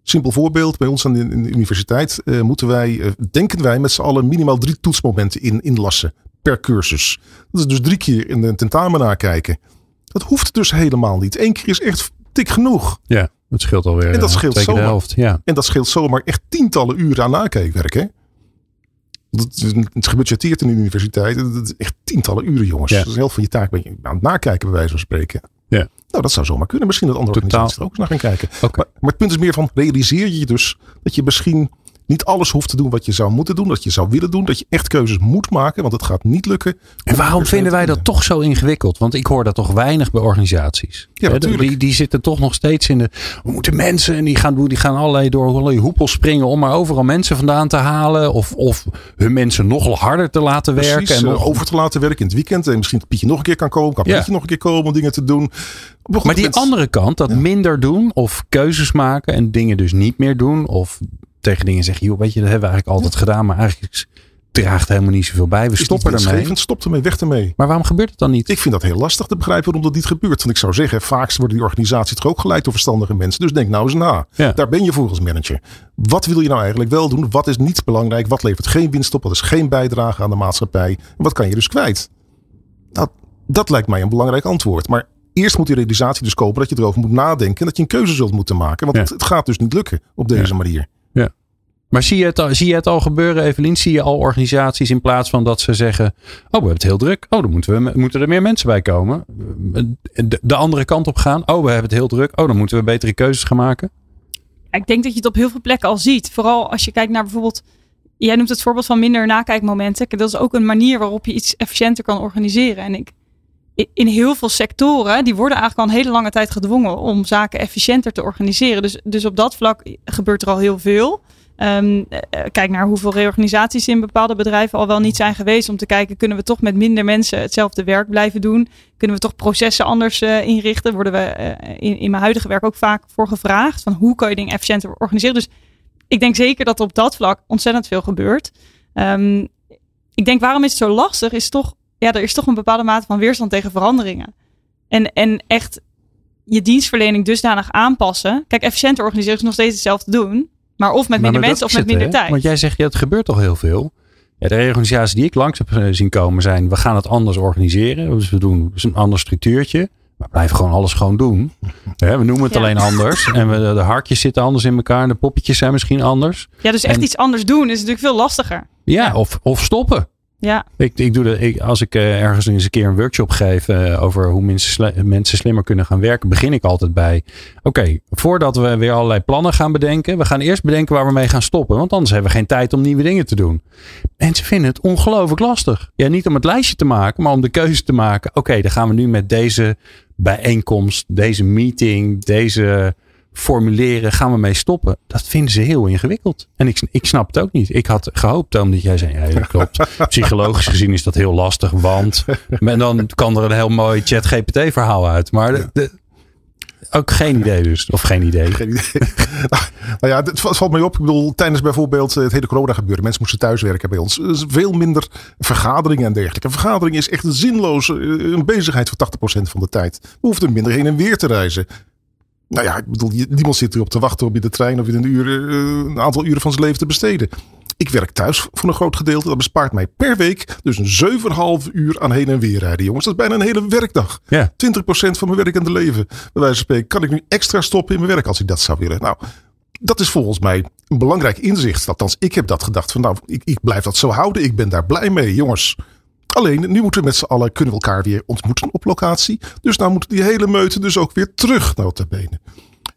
Simpel voorbeeld, bij ons aan de, in de universiteit eh, moeten wij, eh, denken wij met z'n allen minimaal drie toetsmomenten in, inlassen per cursus. Dat is dus drie keer in de tentamen nakijken. Dat hoeft dus helemaal niet. Eén keer is echt tik genoeg. Ja, dat scheelt alweer En dat eh, scheelt keer de zomaar. helft. Ja. En dat scheelt zomaar echt tientallen uren aan nakijkwerk. Hè? Dat het gebudgeteerd in de universiteit. Dat is echt tientallen uren, jongens. Ja. Dat is de helft van je taak ben je aan het nakijken, bij wijze van spreken. Ja. Nou, dat zou zomaar kunnen. Misschien dat andere Totaal. organisaties er ook eens naar gaan kijken. Maar, maar het punt is meer van, realiseer je dus dat je misschien niet alles hoeft te doen wat je zou moeten doen. Dat je zou willen doen. Dat je echt keuzes moet maken, want het gaat niet lukken. En waarom Om vinden wij dat toch zo ingewikkeld? Want ik hoor dat toch weinig bij organisaties. Ja, natuurlijk. Die, die zitten toch nog steeds in de. We moeten mensen en die gaan, doen- die gaan allerlei door allerlei hoepels springen om maar overal mensen vandaan te halen. Of, of hun mensen nog harder te laten werken. Precies, en eh, nog, over te laten werken in het weekend. En misschien dat Pietje nog een keer kan komen. Kan Ja. Pietje nog een keer komen om dingen te doen. Maar, die mensen- andere kant, dat minder doen of keuzes maken en dingen dus niet meer doen. Of tegen dingen zeggen, joh, weet je, dat hebben we eigenlijk altijd gedaan. Maar eigenlijk draagt helemaal niet zoveel bij. We is stoppen ermee. Stop ermee, weg ermee. Maar waarom gebeurt het dan niet? Ik vind dat heel lastig te begrijpen waarom dat niet gebeurt. Want ik zou zeggen, vaak worden die organisaties toch ook geleid door verstandige mensen. Dus denk nou eens na. Ja. Daar ben je voor als manager. Wat wil je nou eigenlijk wel doen? Wat is niet belangrijk? Wat levert geen winst op? Wat is geen bijdrage aan de maatschappij? En wat kan je dus kwijt? Nou, dat lijkt mij een belangrijk antwoord. Maar eerst moet die realisatie dus komen dat je erover moet nadenken. En dat je een keuze zult moeten maken. Want Ja. het, het gaat dus niet lukken op deze Ja. manier. Maar zie je, het al, zie je het al gebeuren, Evelien? Zie je al organisaties in plaats van dat ze zeggen: Oh, we hebben het heel druk. Oh, dan moeten, we, moeten er meer mensen bij komen. De, de andere kant op gaan. Oh, we hebben het heel druk. Oh, dan moeten we betere keuzes gaan maken. Ik denk dat je het op heel veel plekken al ziet. Vooral als je kijkt naar bijvoorbeeld. Jij noemt het voorbeeld van minder nakijkmomenten. Kijk, Dat is ook een manier waarop je iets efficiënter kan organiseren. En ik, in heel veel sectoren, die worden eigenlijk al een hele lange tijd gedwongen om zaken efficiënter te organiseren. Dus, dus op dat vlak gebeurt er al heel veel. Ehm, eh, kijk naar hoeveel reorganisaties in bepaalde bedrijven al wel niet zijn geweest. Om te kijken, kunnen we toch met minder mensen hetzelfde werk blijven doen? Kunnen we toch processen anders eh, inrichten? Worden we eh, in, in mijn huidige werk ook vaak voor gevraagd. Van hoe kan je dingen efficiënter organiseren? Dus ik denk zeker dat op dat vlak ontzettend veel gebeurt. Ehm, ik denk, waarom is het zo lastig? Is toch, ja, er is toch een bepaalde mate van weerstand tegen veranderingen. En, en echt je dienstverlening dusdanig aanpassen. Kijk, efficiënter organiseren is nog steeds hetzelfde doen. Maar of met Maar- minder maar mensen of met het, minder tijd. Want jij zegt, ja, het gebeurt toch heel veel. Ja, de reorganisaties die ik langs heb eh, zien komen zijn: we gaan het anders organiseren. Dus we doen een ander structuurtje. Maar we blijven gewoon alles gewoon doen. Hè, we noemen het Ja. alleen anders. En we, de hartjes zitten anders in elkaar. En de poppetjes zijn misschien anders. Ja, dus echt En- iets anders doen is natuurlijk veel lastiger. Ja, Of, of stoppen. Ja, Ik, ik doe de, ik, als ik eh, ergens eens een keer een workshop geef eh, over hoe mensen, mensen slimmer kunnen gaan werken, begin ik altijd bij: oké, voordat we weer allerlei plannen gaan bedenken, we gaan eerst bedenken waar we mee gaan stoppen, want anders hebben we geen tijd om nieuwe dingen te doen. Mensen vinden het ongelooflijk lastig. Ja, niet om het lijstje te maken, maar om de keuze te maken: oké, dan gaan we nu met deze bijeenkomst, deze meeting, deze formuleren, gaan we mee stoppen. Dat vinden ze heel ingewikkeld. En ik, ik snap het ook niet. Ik had gehoopt, omdat jij zei, ja, dat klopt. Psychologisch gezien is dat heel lastig, want en dan kan er een heel mooi chat GPT verhaal uit. Maar de- de- ook geen idee dus. Of geen idee. Geen idee. nou, nou ja, het valt mij op. Ik bedoel, tijdens bijvoorbeeld eh, het hele corona gebeuren. Mensen moesten thuiswerken bij ons. Dus veel minder vergaderingen en dergelijke. Een vergadering is echt een zinloze eh, een bezigheid voor 80% van de tijd. We hoefden minder heen en weer te reizen. Nou ja, ik bedoel, niemand zit erop te wachten om in de trein of in een, uur, eh, een aantal uren van zijn leven te besteden. Ik werk thuis voor een groot gedeelte. Dat bespaart mij per week dus een 7,5 uur aan heen en weer rijden, jongens. Dat is bijna een hele werkdag. Ja. 20% van mijn werkende leven. Bij wijze van spreken kan ik nu extra stoppen in mijn werk als ik dat zou willen. Nou, dat is volgens mij een belangrijk inzicht. Althans, ik heb dat gedacht van nou, ik, ik blijf dat zo houden. Ik ben daar blij mee, jongens. Alleen, nu moeten we met z'n allen, kunnen we elkaar weer ontmoeten op locatie. Dus nou moet die hele meute dus ook weer terug, notabene.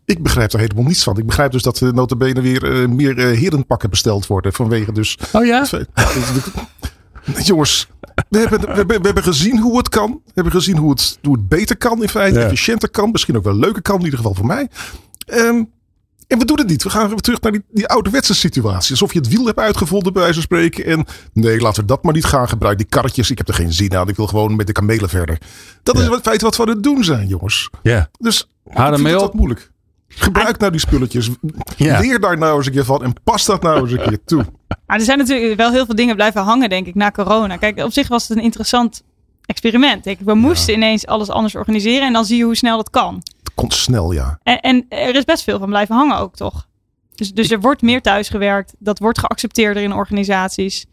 Ik begrijp daar helemaal niets van. Ik begrijp dus dat er notabene weer eh, meer eh, herenpakken besteld worden. Vanwege dus... Oh ja? Jongens, we hebben, we, hebben, we hebben gezien hoe het kan. We hebben gezien hoe het, hoe het beter kan in feite. Ja. Efficiënter kan. Misschien ook wel leuker kan. In ieder geval voor mij. Ehm, en we doen het niet. We gaan weer terug naar die, die ouderwetse situatie. Alsof je het wiel hebt uitgevonden bij wijze van spreken. En nee, laten we dat maar niet gaan gebruiken. Die karretjes, ik heb er geen zin aan. Ik wil gewoon met de kamelen verder. Dat is in feite wat we aan het doen zijn, jongens. Ja. Dus Haal ik het wat moeilijk. Gebruik nou die spulletjes. Ja. Leer daar nou eens een keer van. En pas dat nou eens een keer toe. Maar er zijn natuurlijk wel heel veel dingen blijven hangen, denk ik, na corona. Kijk, op zich was het een interessant experiment. Denk ik. We moesten ineens alles anders organiseren en dan zie je hoe snel dat kan. Komt snel, ja. En, en er is best veel van blijven hangen ook, toch? Dus, dus er wordt meer thuisgewerkt. Dat wordt geaccepteerder in organisaties.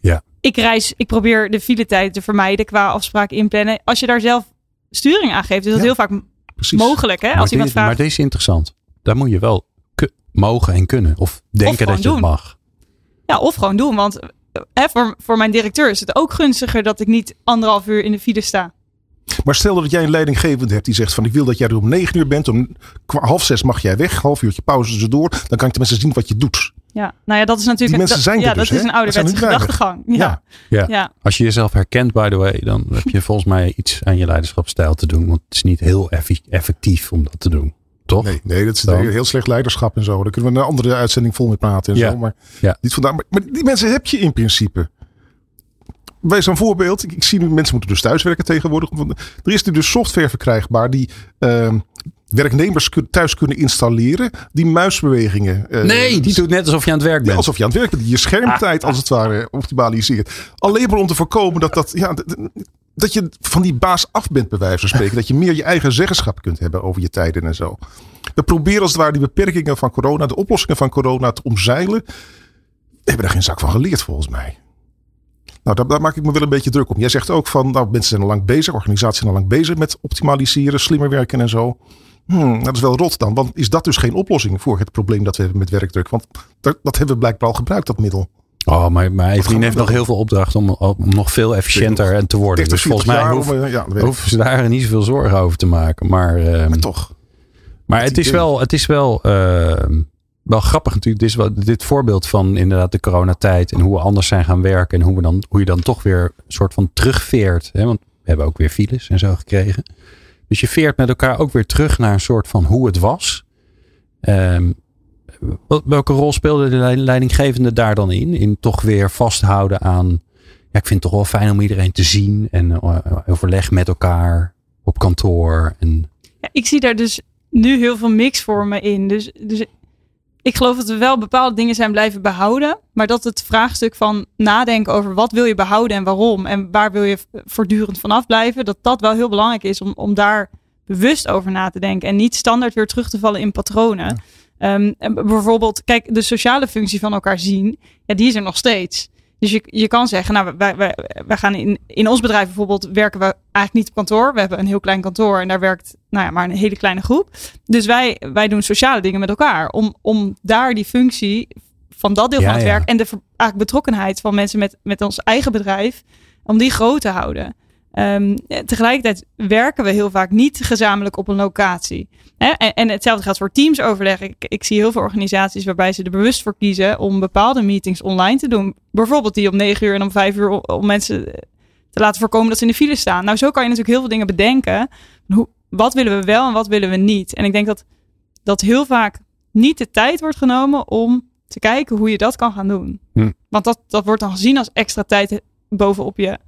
Ja. Ik reis, ik probeer de file tijd te vermijden qua afspraken inplannen. Als je daar zelf sturing aan geeft, is dat Ja, heel vaak Precies. mogelijk. Hè? Maar, Als maar vraagt, deze is interessant. Daar moet je wel mogen en kunnen. Of denken dat je het mag. ja, of gewoon doen. Want eh, hè, voor, voor mijn directeur is het ook gunstiger dat ik niet anderhalf uur in de file sta. Maar stel dat jij een leidinggevende hebt die zegt van ik wil dat jij er om negen uur bent. Om half zes mag jij weg. Half uurtje pauze tussendoor. Dan kan ik tenminste zien wat je doet. Ja, nou ja, dat is natuurlijk Die mensen dat, zijn er ja, dus, dat is een Er ouderwetse er gedachtegang. Ja. Ja. Ja. Ja. Als je jezelf herkent, by the way, dan heb je volgens mij iets aan je leiderschapsstijl te doen. Want het is niet heel effe- effectief om dat te doen. Toch? Nee, nee, dat is Dan? heel slecht leiderschap en zo. Daar kunnen we een andere uitzending vol mee praten en Ja. zo. Maar Ja. niet vandaag. Maar, maar die mensen heb je in principe. Bij zo'n voorbeeld, ik, ik zie nu mensen moeten dus thuiswerken tegenwoordig. Er is nu dus software verkrijgbaar die ehm, werknemers thuis kunnen installeren. Die muisbewegingen. eh, Nee, die doet net alsof je aan het werk bent. alsof je aan het werk bent. Die je schermtijd als het ware optimaliseert. Alleen maar om te voorkomen dat, dat, ja, dat- dat je van die baas af bent bij wijze van spreken. Dat je meer je eigen zeggenschap kunt hebben over je tijden en zo. We proberen als het ware die beperkingen van corona, de oplossingen van corona te omzeilen. We hebben daar geen zak van geleerd volgens mij. Nou, daar, daar maak ik me wel een beetje druk om. Jij zegt ook van, nou, mensen zijn al lang bezig, organisaties zijn al lang bezig met optimaliseren, slimmer werken en zo. Hmm, dat is wel rot dan, want is dat dus geen oplossing voor het probleem dat we hebben met werkdruk? Want dat, dat hebben we blijkbaar al gebruikt, dat middel. Oh, maar mijn vriend heeft nog heel veel opdrachten om, om nog veel efficiënter en te worden. 30, Dus volgens 40 mij om, eh, ja, hoeven ze daar niet zoveel zorgen over te maken. Maar, ehm, Maar toch. Maar Het is wel, het is wel, ehm, wel grappig natuurlijk. Dit, dit voorbeeld van inderdaad de coronatijd en hoe we anders zijn gaan werken. En hoe, we dan, hoe je dan toch weer een soort van terugveert. Hè? Want we hebben ook weer files en zo gekregen. Dus je veert met elkaar ook weer terug naar een soort van hoe het was. Ehm, welke rol speelde de leid- leidinggevende daar dan in? In toch weer vasthouden aan. Ja, ik vind het toch wel fijn om iedereen te zien. En eh, overleg met elkaar op kantoor. En Ja, ik zie daar dus nu heel veel mixvormen in. Dus, dus ik geloof dat we wel bepaalde dingen zijn blijven behouden. Maar dat het vraagstuk van nadenken over wat wil je behouden en waarom. En waar wil je voortdurend vanaf blijven. Dat dat wel heel belangrijk is om, om daar bewust over na te denken. En niet standaard weer terug te vallen in patronen. Ehm, en b- bijvoorbeeld, kijk, de sociale functie van elkaar zien. Ja, die is er nog steeds. Dus je, je kan zeggen, nou, wij, wij, wij gaan in, in ons bedrijf bijvoorbeeld werken we eigenlijk niet op kantoor. We hebben een heel klein kantoor en daar werkt nou ja, maar een hele kleine groep. Dus wij, wij doen sociale dingen met elkaar. Om, om daar die functie van dat deel Ja, van het ja. werk en de eigenlijk betrokkenheid van mensen met, met ons eigen bedrijf, om die groot te houden. Ehm, tegelijkertijd werken we heel vaak niet gezamenlijk op een locatie. Hè? En, en hetzelfde geldt voor teamsoverleg. Ik, ik zie heel veel organisaties waarbij ze er bewust voor kiezen om bepaalde meetings online te doen. Bijvoorbeeld die om negen uur en om vijf uur om- om mensen te laten voorkomen dat ze in de file staan. Nou, zo kan je natuurlijk heel veel dingen bedenken. Hoe, wat willen we wel en wat willen we niet? En ik denk dat, dat heel vaak niet de tijd wordt genomen om te kijken hoe je dat kan gaan doen. Hm. Want dat, dat wordt dan gezien als extra tijd bovenop je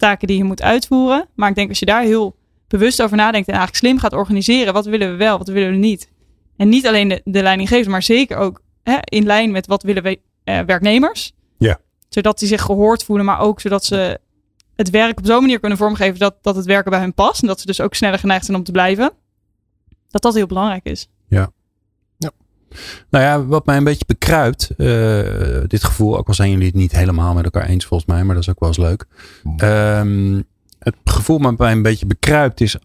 taken die je moet uitvoeren. Maar ik denk als je daar heel bewust over nadenkt en eigenlijk slim gaat organiseren, wat willen we wel, wat willen we niet. En niet alleen de, de leidinggevende, maar zeker ook hè, in lijn met wat willen we eh, werknemers. Ja. Zodat die zich gehoord voelen, maar ook zodat ze het werk op zo'n manier kunnen vormgeven dat, dat het werken bij hun past. En dat ze dus ook sneller geneigd zijn om te blijven. Dat dat heel belangrijk is. Nou ja, wat mij een beetje bekruipt, eh, dit gevoel, ook al zijn jullie het niet helemaal met elkaar eens volgens mij, maar dat is ook wel eens leuk. Ehm, het gevoel wat mij een beetje bekruipt is,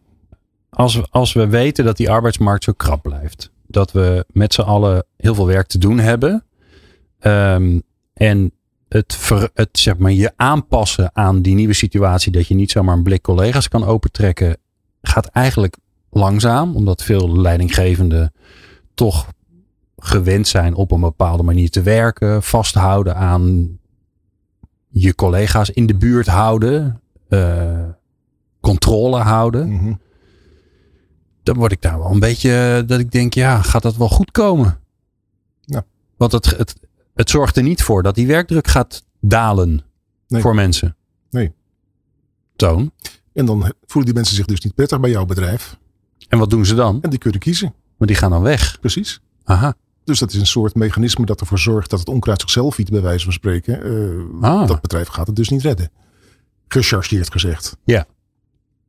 als we, als we weten dat die arbeidsmarkt zo krap blijft, dat we met z'n allen heel veel werk te doen hebben. Ehm, en het, ver, het zeg maar, je aanpassen aan die nieuwe situatie, dat je niet zomaar een blik collega's kan opentrekken, gaat eigenlijk langzaam, omdat veel leidinggevenden toch gewend zijn op een bepaalde manier te werken, vasthouden aan je collega's in de buurt houden, eh, controle houden. Mhm. Dan word ik daar wel een beetje dat ik denk, ja, gaat dat wel goed komen? Ja. Want het, het, het zorgt er niet voor dat die werkdruk gaat dalen Nee. voor mensen. Nee. Toon. En dan voelen die mensen zich dus niet prettig bij jouw bedrijf. En wat doen ze dan? En die kunnen kiezen. Maar die gaan dan weg. Precies. Aha. Dus dat is een soort mechanisme dat ervoor zorgt dat het onkruid zichzelf eet, bij wijze van spreken. Eh, Ah. Dat bedrijf gaat het dus niet redden. Gechargeerd gezegd. Ja.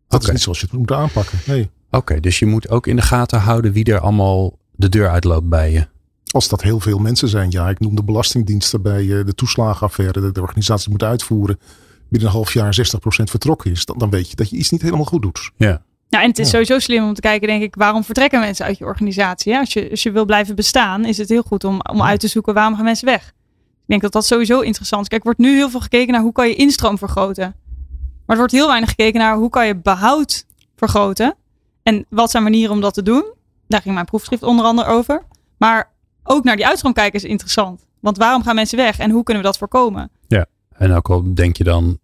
Dat is niet zoals je het moet aanpakken. Nee. Oké, dus je moet ook in de gaten houden wie er allemaal de deur uitloopt bij je. Als dat heel veel mensen zijn. Ja, ik noem de belastingdiensten bij eh, de toeslagenaffaire. De organisatie moet uitvoeren. Binnen een half jaar 60% vertrokken is. Dan, dan weet je dat je iets niet helemaal goed doet. Ja. Ja, en het is Ja. sowieso slim om te kijken, denk ik, waarom vertrekken mensen uit je organisatie? Als, je, als je wil blijven bestaan, is het heel goed om, om uit te zoeken waarom gaan mensen weg. Ik denk dat dat sowieso interessant is. Kijk, er wordt nu heel veel gekeken naar hoe kan je instroom vergroten. Maar er wordt heel weinig gekeken naar hoe kan je behoud vergroten. En wat zijn manieren om dat te doen. Daar ging mijn proefschrift onder andere over. Maar ook naar die uitstroom kijken is interessant. Want waarom gaan mensen weg en hoe kunnen we dat voorkomen? En ook al denk je dan,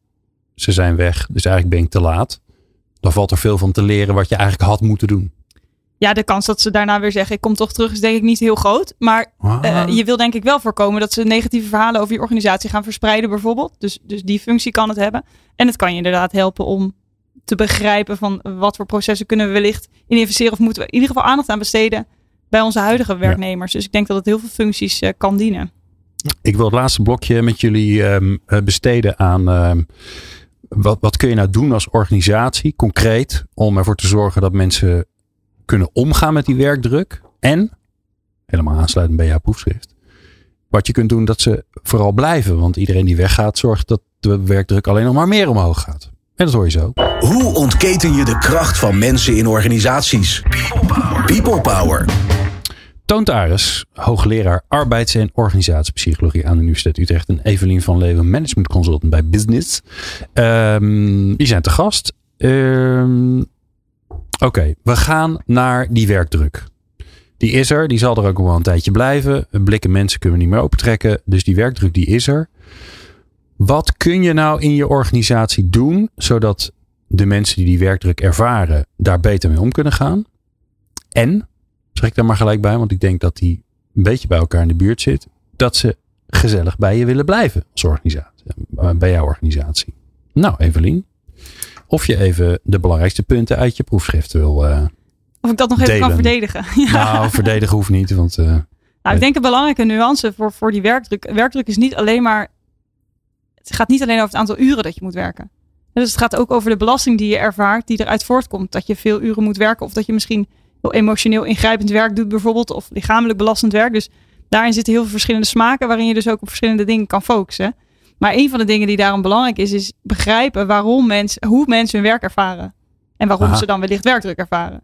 ze zijn weg, dus eigenlijk ben ik te laat. Dan valt er veel van te leren wat je eigenlijk had moeten doen. Ja, de kans dat ze daarna weer zeggen, ik kom toch terug, is denk ik niet heel groot. Maar Ah. Eh, je wil denk ik wel voorkomen dat ze negatieve verhalen over je organisatie gaan verspreiden bijvoorbeeld. Dus, dus die functie kan het hebben. En het kan je inderdaad helpen om te begrijpen van wat voor processen kunnen we wellicht in investeren. Of moeten we in ieder geval aandacht aan besteden bij onze huidige werknemers. Dus ik denk dat het heel veel functies eh, kan dienen. Ik wil het laatste blokje met jullie ehm, eh, besteden aan ehm, wat, wat kun je nou doen als organisatie, concreet, om ervoor te zorgen dat mensen kunnen omgaan met die werkdruk. En, helemaal aansluitend bij jouw proefschrift, wat je kunt doen dat ze vooral blijven. Want iedereen die weggaat zorgt dat de werkdruk alleen nog maar meer omhoog gaat. En dat hoor je zo. Hoe ontketen je de kracht van mensen in organisaties? People Power. Ares, hoogleraar arbeids- en organisatiepsychologie aan de Universiteit Utrecht. En Evelien van Leeuwen, management consultant bij Business. Ehm, die zijn te gast. Ehm, Oké, we gaan naar die werkdruk. Die is er, die zal er ook wel een tijdje blijven. Blikken mensen kunnen we niet meer opentrekken. Dus die werkdruk die is er. Wat kun je nou in je organisatie doen zodat de mensen die die werkdruk ervaren daar beter mee om kunnen gaan? En zeg ik daar maar gelijk bij, want ik denk dat die een beetje bij elkaar in de buurt zit, dat ze gezellig bij je willen blijven als organisatie, eh, bij jouw organisatie. Nou, Evelien, of je even de belangrijkste punten uit je proefschrift wil. eh, Of ik dat nog even kan verdedigen. Ja. Nou, verdedigen hoeft niet, want eh, Nou, ik denk een belangrijke nuance voor, voor die werkdruk. Werkdruk is niet alleen maar. Het gaat niet alleen over het aantal uren dat je moet werken. Dus het gaat ook over de belasting die je ervaart, die eruit voortkomt. Dat je veel uren moet werken. Of dat je misschien emotioneel ingrijpend werk doet, bijvoorbeeld. Of lichamelijk belastend werk. Dus daarin zitten heel veel verschillende smaken, waarin je dus ook op verschillende dingen kan focussen. Maar een van de dingen die daarom belangrijk is, is begrijpen waarom mensen, hoe mensen hun werk ervaren. En waarom Aha. ze dan wellicht werkdruk ervaren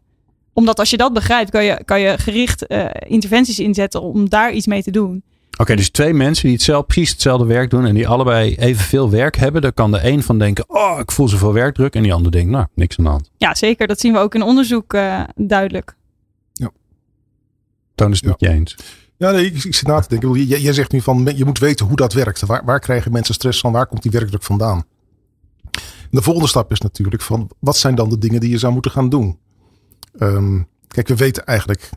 omdat als je dat begrijpt, kan je, kan je gericht eh, interventies inzetten om daar iets mee te doen. Oké, dus twee mensen die hetzelfde, precies hetzelfde werk doen en die allebei evenveel werk hebben, dan kan de een van denken, oh, ik voel zoveel werkdruk. En die ander denkt, nou, niks aan de hand. Ja, zeker. Dat zien we ook in onderzoek eh, duidelijk. Toon is het met je eens. Ja, nee, ik, ik zit na te denken. Jij, jij zegt nu van je moet weten hoe dat werkt. Waar, waar krijgen mensen stress van? Waar komt die werkdruk vandaan? En de volgende stap is natuurlijk van wat zijn dan de dingen die je zou moeten gaan doen? Ehm, kijk, we weten eigenlijk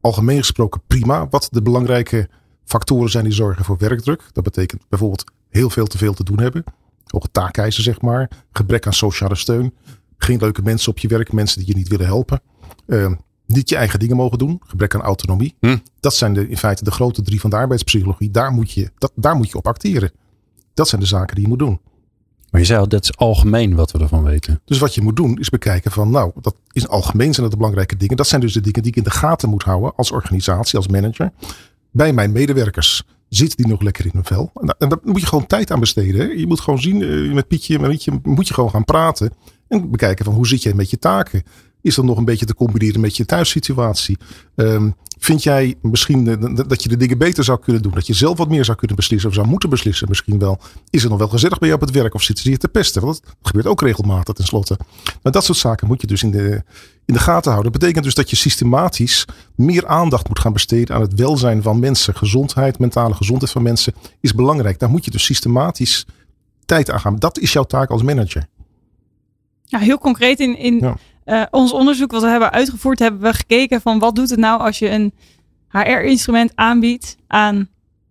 algemeen gesproken prima wat de belangrijke factoren zijn die zorgen voor werkdruk. Dat betekent bijvoorbeeld heel veel te veel te doen hebben. Hoge taakeisen, zeg maar. Gebrek aan sociale steun. Geen leuke mensen op je werk. Mensen die je niet willen helpen. Ehm, niet je eigen dingen mogen doen. Gebrek aan autonomie. Hm. Dat zijn de, in feite de grote drie van de arbeidspsychologie. Daar moet, je, dat, daar moet je op acteren. Dat zijn de zaken die je moet doen. Maar je zei al, dat is algemeen wat we ervan weten. Dus wat je moet doen is bekijken van nou, dat is algemeen zijn dat de belangrijke dingen. Dat zijn dus de dingen die ik in de gaten moet houden als organisatie, als manager. Bij mijn medewerkers zitten die nog lekker in hun vel. En da- En daar moet je gewoon tijd aan besteden. Hè? Je moet gewoon zien, eh, met Pietje, met Mietje, moet je gewoon gaan praten. En bekijken van hoe zit jij met je taken. Is dat nog een beetje te combineren met je thuissituatie? Ehm, vind jij misschien eh, dat je de dingen beter zou kunnen doen? Dat je zelf wat meer zou kunnen beslissen of zou moeten beslissen misschien wel? Is het nog wel gezellig bij jou op het werk of zitten ze hier te pesten? Want dat gebeurt ook regelmatig tenslotte. Maar dat soort zaken moet je dus in de, in de gaten houden. Dat betekent dus dat je systematisch meer aandacht moet gaan besteden aan het welzijn van mensen. Gezondheid, mentale gezondheid van mensen is belangrijk. Daar moet je dus systematisch tijd aan gaan. Dat is jouw taak als manager. Ja, heel concreet in, in Ja. Eh, ons onderzoek wat we hebben uitgevoerd, hebben we gekeken van wat doet het nou als je een HR-instrument aanbiedt aan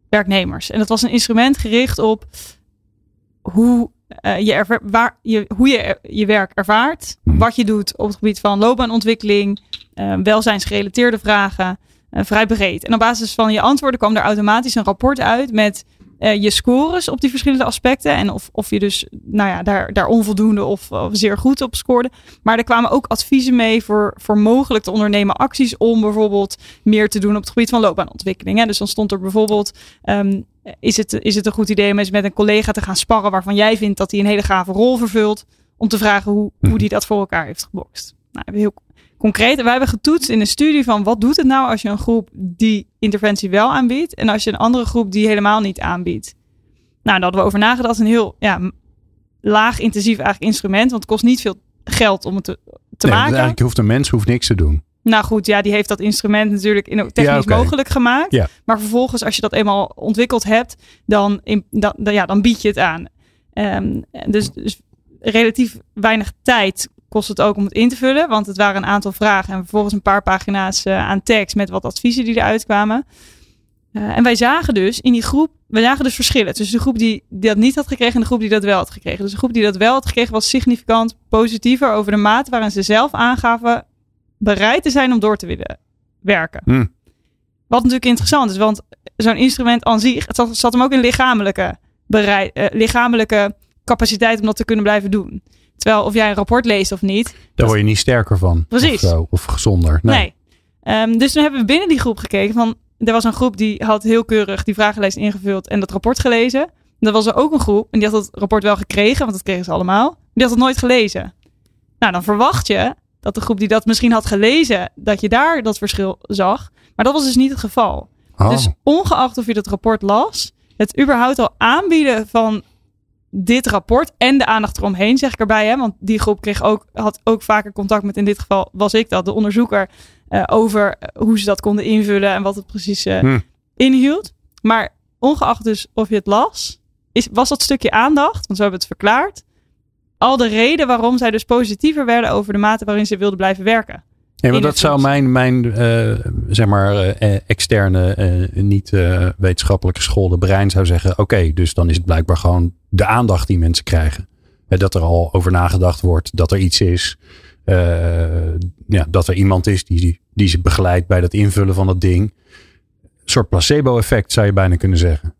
werknemers. En dat was een instrument gericht op hoe, eh, je, waar, je, hoe je je werk ervaart, wat je doet op het gebied van loopbaanontwikkeling, eh, welzijnsgerelateerde vragen, vrij breed. En op basis van je antwoorden kwam er automatisch een rapport uit met eh, je scores op die verschillende aspecten. En of, of je dus nou ja, daar, daar onvoldoende of, of zeer goed op scoorde. Maar er kwamen ook adviezen mee voor, voor mogelijk te ondernemen acties om bijvoorbeeld meer te doen op het gebied van loopbaanontwikkeling. Hè. Dus dan stond er bijvoorbeeld, ehm, is, het, is het een goed idee om eens met een collega te gaan sparren waarvan jij vindt dat hij een hele gave rol vervult. Om te vragen hoe, hoe die dat voor elkaar heeft gebokst. Nou, heel concreet. Wij hebben getoetst in een studie van wat doet het nou als je een groep die interventie wel aanbiedt en als je een andere groep die helemaal niet aanbiedt. Nou, daar hadden we over nagedacht. Een heel ja, laag intensief eigenlijk instrument, want het kost niet veel geld om het te, te Nee, maken. Eigenlijk hoeft een mens hoeft niks te doen. Nou goed, ja, die heeft dat instrument natuurlijk in, technisch Ja, mogelijk gemaakt. Ja. Maar vervolgens, als je dat eenmaal ontwikkeld hebt, dan, in, dan, dan- ja, dan bied je het aan. Ehm, dus, dus relatief weinig tijd kost het ook om het in te vullen. Want het waren een aantal vragen en vervolgens een paar pagina's eh, aan tekst met wat adviezen die eruit kwamen. Eh, en wij zagen dus in die groep, wij zagen dus verschillen tussen de groep die, die dat niet had gekregen en de groep die dat wel had gekregen. Dus de groep die dat wel had gekregen was significant positiever over de mate waarin ze zelf aangaven bereid te zijn om door te willen werken. Hm. Wat natuurlijk interessant is, want zo'n instrument aan zich, het zat, zat hem ook in lichamelijke, bereid, eh, lichamelijke capaciteit om dat te kunnen blijven doen. Terwijl of jij een rapport leest of niet, Daar word je niet sterker van. Precies. Of, zo, of gezonder. Nee. Nee. Ehm, dus toen hebben we binnen die groep gekeken van, er was een groep die had heel keurig die vragenlijst ingevuld en dat rapport gelezen. En er was er ook een groep en die had het rapport wel gekregen, want dat kregen ze allemaal. Die had het nooit gelezen. Nou, dan verwacht je dat de groep die dat misschien had gelezen, dat je daar dat verschil zag. Maar dat was dus niet het geval. Oh. Dus ongeacht of je dat rapport las, het überhaupt al aanbieden van dit rapport en de aandacht eromheen, zeg ik erbij. Hè? Want die groep kreeg ook, had ook vaker contact met, in dit geval was ik dat, de onderzoeker, eh, over eh, hoe ze dat konden invullen en wat het precies eh, Hm. inhield. Maar ongeacht dus of je het las, is, was dat stukje aandacht, want zo hebben we het verklaard, al de reden waarom zij dus positiever werden over de mate waarin ze wilden blijven werken. Want in dat zou mijn, mijn zeg maar, externe, eh, niet eh, wetenschappelijk geschoolde brein zou zeggen: oké, dus dan is het blijkbaar gewoon de aandacht die mensen krijgen. Dat er al over nagedacht wordt, dat er iets is, eh, ja, dat er iemand is die, die ze begeleidt bij dat invullen van dat ding. Een soort placebo-effect zou je bijna kunnen zeggen.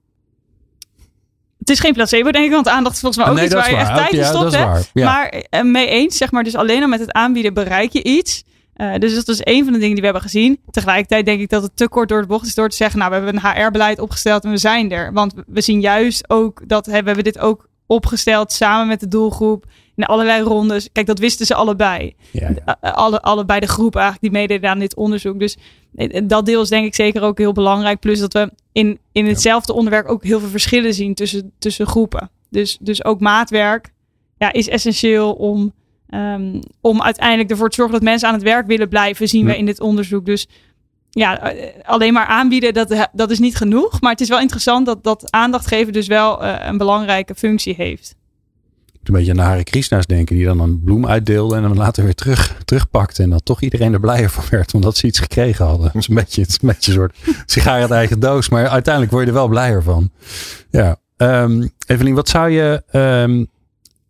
Het is geen placebo, denk ik, want aandacht is volgens mij ook Nee, iets waar je echt tijd in stopt. dat is hè? waar. Ja. Maar eh, mee eens, zeg maar, dus alleen al met het aanbieden bereik je iets. Eh, dus dat is een van de dingen die we hebben gezien. Tegelijkertijd denk ik dat het te kort door de bocht is door te zeggen, nou, we hebben een HR-beleid opgesteld en we zijn er. Want we zien juist ook dat, hè, we hebben dit ook opgesteld samen met de doelgroep in allerlei rondes. Kijk, dat wisten ze allebei. Ja, ja. Eh, Alle, allebei de groep eigenlijk die meededen aan dit onderzoek. Dus eh, dat deel is denk ik zeker ook heel belangrijk. Plus dat we in, in hetzelfde onderwerp ook heel veel verschillen zien tussen, tussen groepen. Dus, dus ook maatwerk ja, is essentieel om, ehm, om uiteindelijk ervoor te zorgen dat mensen aan het werk willen blijven, zien we in dit onderzoek. Dus ja, eh, alleen maar aanbieden, dat, dat is niet genoeg. Maar het is wel interessant dat, dat aandacht geven dus wel eh, een belangrijke functie heeft. Een beetje aan de Hare Krishna's denken, die dan een bloem uitdeelde en hem later weer terug, terugpakte. En dat toch iedereen er blijer van werd, omdat ze iets gekregen hadden. Het is een beetje, het is een beetje een soort sigaar uit eigen doos, maar uiteindelijk word je er wel blijer van. Ja, Ehm Evelien, wat zou je ehm,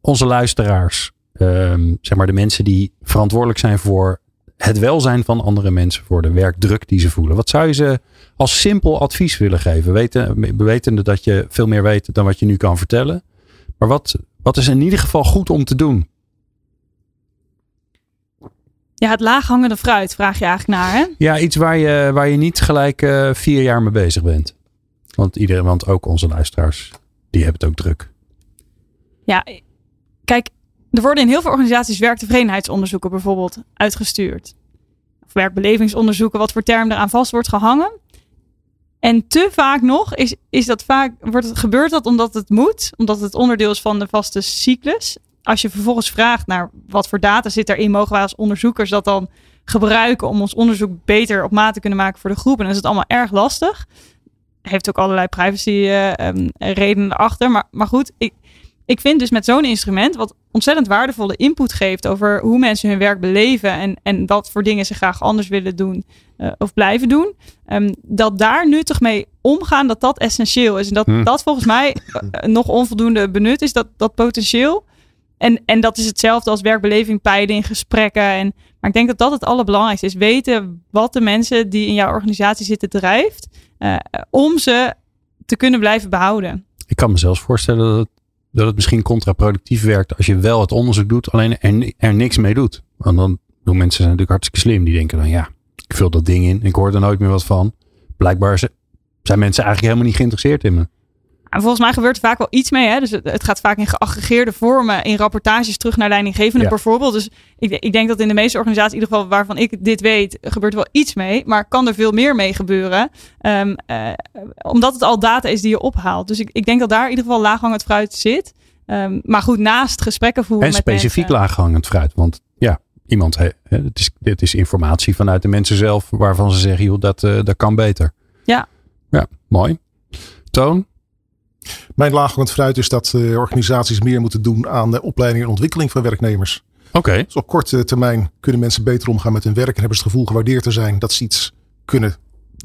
onze luisteraars, ehm, zeg maar de mensen die verantwoordelijk zijn voor het welzijn van andere mensen, voor de werkdruk die ze voelen, wat zou je ze als simpel advies willen geven? Weten, wetende dat je veel meer weet dan wat je nu kan vertellen. Maar wat, wat is in ieder geval goed om te doen? Ja, het laaghangende fruit vraag je eigenlijk naar, hè? Ja, iets waar je, waar je niet gelijk eh, vier jaar mee bezig bent. Want iedereen, want ook onze luisteraars, die hebben het ook druk. Ja, kijk, er worden in heel veel organisaties werktevredenheidsonderzoeken bijvoorbeeld uitgestuurd. Of werkbelevingsonderzoeken, wat voor term eraan vast wordt gehangen. En te vaak nog is, is dat vaak, wordt het, gebeurt dat omdat het moet, omdat het onderdeel is van de vaste cyclus. Als je vervolgens vraagt naar wat voor data zit erin, mogen wij als onderzoekers dat dan gebruiken om ons onderzoek beter op maat te kunnen maken voor de groep. En dan is het allemaal erg lastig. Heeft ook allerlei privacy eh, ehm, redenen erachter. Maar, maar goed, ik, ik vind dus met zo'n instrument, wat ontzettend waardevolle input geeft over hoe mensen hun werk beleven en, en wat voor dingen ze graag anders willen doen eh, of blijven doen, ehm, dat daar nuttig mee omgaan, dat dat essentieel is. En dat Hmm. dat volgens mij eh, nog onvoldoende benut is, dat, dat potentieel. En, en dat is hetzelfde als werkbeleving peilen in gesprekken. En, maar ik denk dat dat het allerbelangrijkste is. Weten wat de mensen die in jouw organisatie zitten drijft. eh, om ze te kunnen blijven behouden. Ik kan me zelfs voorstellen dat het, dat het misschien contraproductief werkt als je wel het onderzoek doet, alleen er, er niks mee doet. Want dan doen mensen zijn natuurlijk hartstikke slim. Die denken dan ja, ik vul dat ding in, ik hoor er nooit meer wat van. Blijkbaar zijn mensen eigenlijk helemaal niet geïnteresseerd in me. En volgens mij gebeurt er vaak wel iets mee. Hè? Dus het, het gaat vaak in geaggregeerde vormen, in rapportages terug naar leidinggevende Ja. bijvoorbeeld. Dus ik, ik denk dat in de meeste organisaties, in ieder geval waarvan ik dit weet, gebeurt er wel iets mee. Maar kan er veel meer mee gebeuren. Ehm, eh, omdat het al data is die je ophaalt. Dus ik, ik denk dat daar in ieder geval laaghangend fruit zit. Ehm, maar goed, naast gesprekken voeren En met specifiek mensen. laaghangend fruit. Want ja, iemand, he- het, is, is informatie vanuit de mensen zelf waarvan ze zeggen, joh, dat, eh, dat kan beter. Ja. Ja, mooi. Toon? Mijn laaghangend fruit is dat eh, organisaties meer moeten doen aan de opleiding en ontwikkeling van werknemers. Oké. Dus op korte termijn kunnen mensen beter omgaan met hun werk en hebben ze het gevoel gewaardeerd te zijn dat ze iets kunnen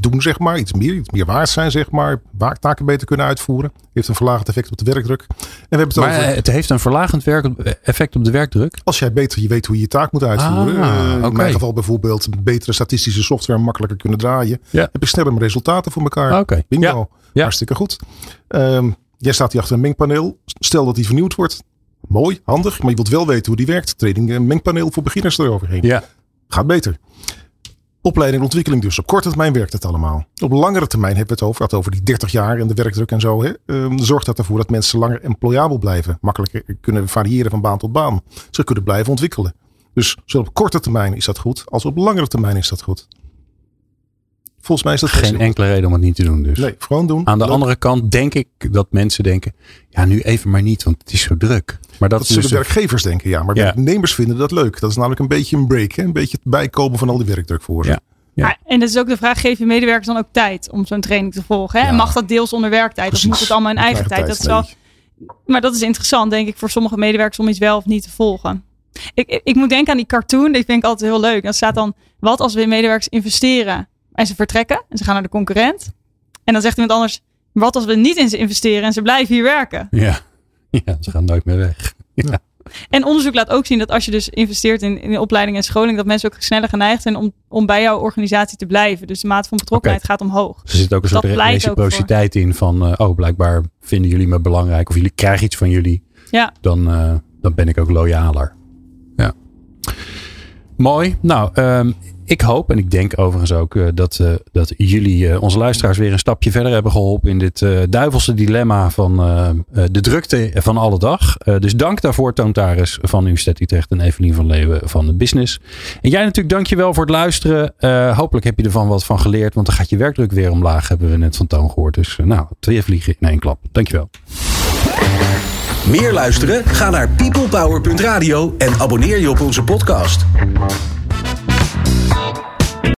doen, zeg maar. Iets meer, iets meer waard zijn, zeg maar. Taken beter kunnen uitvoeren. Heeft een verlagend effect op de werkdruk. En we hebben het Maar over. eh, het heeft een verlagend werk, effect op de werkdruk. Als jij beter je weet hoe je je taak moet uitvoeren. Ah, eh, in oké. mijn geval bijvoorbeeld betere statistische software makkelijker kunnen draaien. Ja. Heb je sneller resultaten voor elkaar. Oké. Bingo. Ja. Hartstikke goed. Ehm, jij staat hier achter een mengpaneel. Stel dat die vernieuwd wordt. Mooi, handig. Maar je wilt wel weten hoe die werkt. Training een mengpaneel voor beginners eroverheen. Ja. Gaat beter. Opleiding en ontwikkeling dus. Op korte termijn werkt het allemaal. Op langere termijn hebben we het over, het over die 30 jaar en de werkdruk en zo. Hè. Ehm, zorgt dat ervoor dat mensen langer employabel blijven. Makkelijker kunnen variëren van baan tot baan. Ze kunnen blijven ontwikkelen. Dus zowel op korte termijn is dat goed, als op langere termijn is dat goed. Volgens mij is dat Geen enkele reden om het niet te doen dus. Nee, gewoon doen. Aan de Leuk. andere kant denk ik dat mensen denken, ja nu even maar niet, want het is zo druk. Maar dat, Dat is zullen dus werkgevers denken, ja. Maar Ja. werknemers vinden dat leuk. Dat is namelijk een beetje een break. Hè? Een beetje het bijkomen van al die werkdruk voor ze. Ja. En dat is ook de vraag, geef je medewerkers dan ook tijd om zo'n training te volgen? Hè? Ja. En mag dat deels onder werktijd? Precies. Of moet het allemaal in eigen eigen tijd? Dat is wel, maar dat is interessant, denk ik, voor sommige medewerkers om iets wel of niet te volgen. Ik, ik, ik moet denken aan die cartoon, die vind ik altijd heel leuk. Dan staat dan, wat als we in medewerkers investeren en ze vertrekken en ze gaan naar de concurrent? En dan zegt iemand anders, wat als we niet in ze investeren en ze blijven hier werken? Ja. ja, ze gaan nooit meer weg. Ja. En onderzoek laat ook zien dat als je dus investeert in, in opleiding en scholing, dat mensen ook sneller geneigd zijn om, om bij jouw organisatie te blijven. Dus de mate van betrokkenheid gaat omhoog. Er zit ook een Dat soort reciprociteit in van, eh, oh blijkbaar vinden jullie me belangrijk of jullie krijgen iets van jullie. Ja. Dan, eh, dan ben ik ook loyaler. Ja. Mooi. Nou, ehm, ik hoop en ik denk overigens ook eh, dat, eh, dat jullie eh, onze luisteraars weer een stapje verder hebben geholpen in dit duivelse dilemma van de drukte van alle dag. Dus dank daarvoor, Toontaris van Universiteit Utrecht en Evelien van Leeuwen van de Business. En jij natuurlijk, dankjewel voor het luisteren. Hopelijk heb je ervan wat van geleerd, want dan gaat je werkdruk weer omlaag, hebben we net van Toon gehoord. Dus nou, twee vliegen in één klap. Dankjewel. Meer luisteren? Ga naar peoplepower.radio en abonneer je op onze podcast.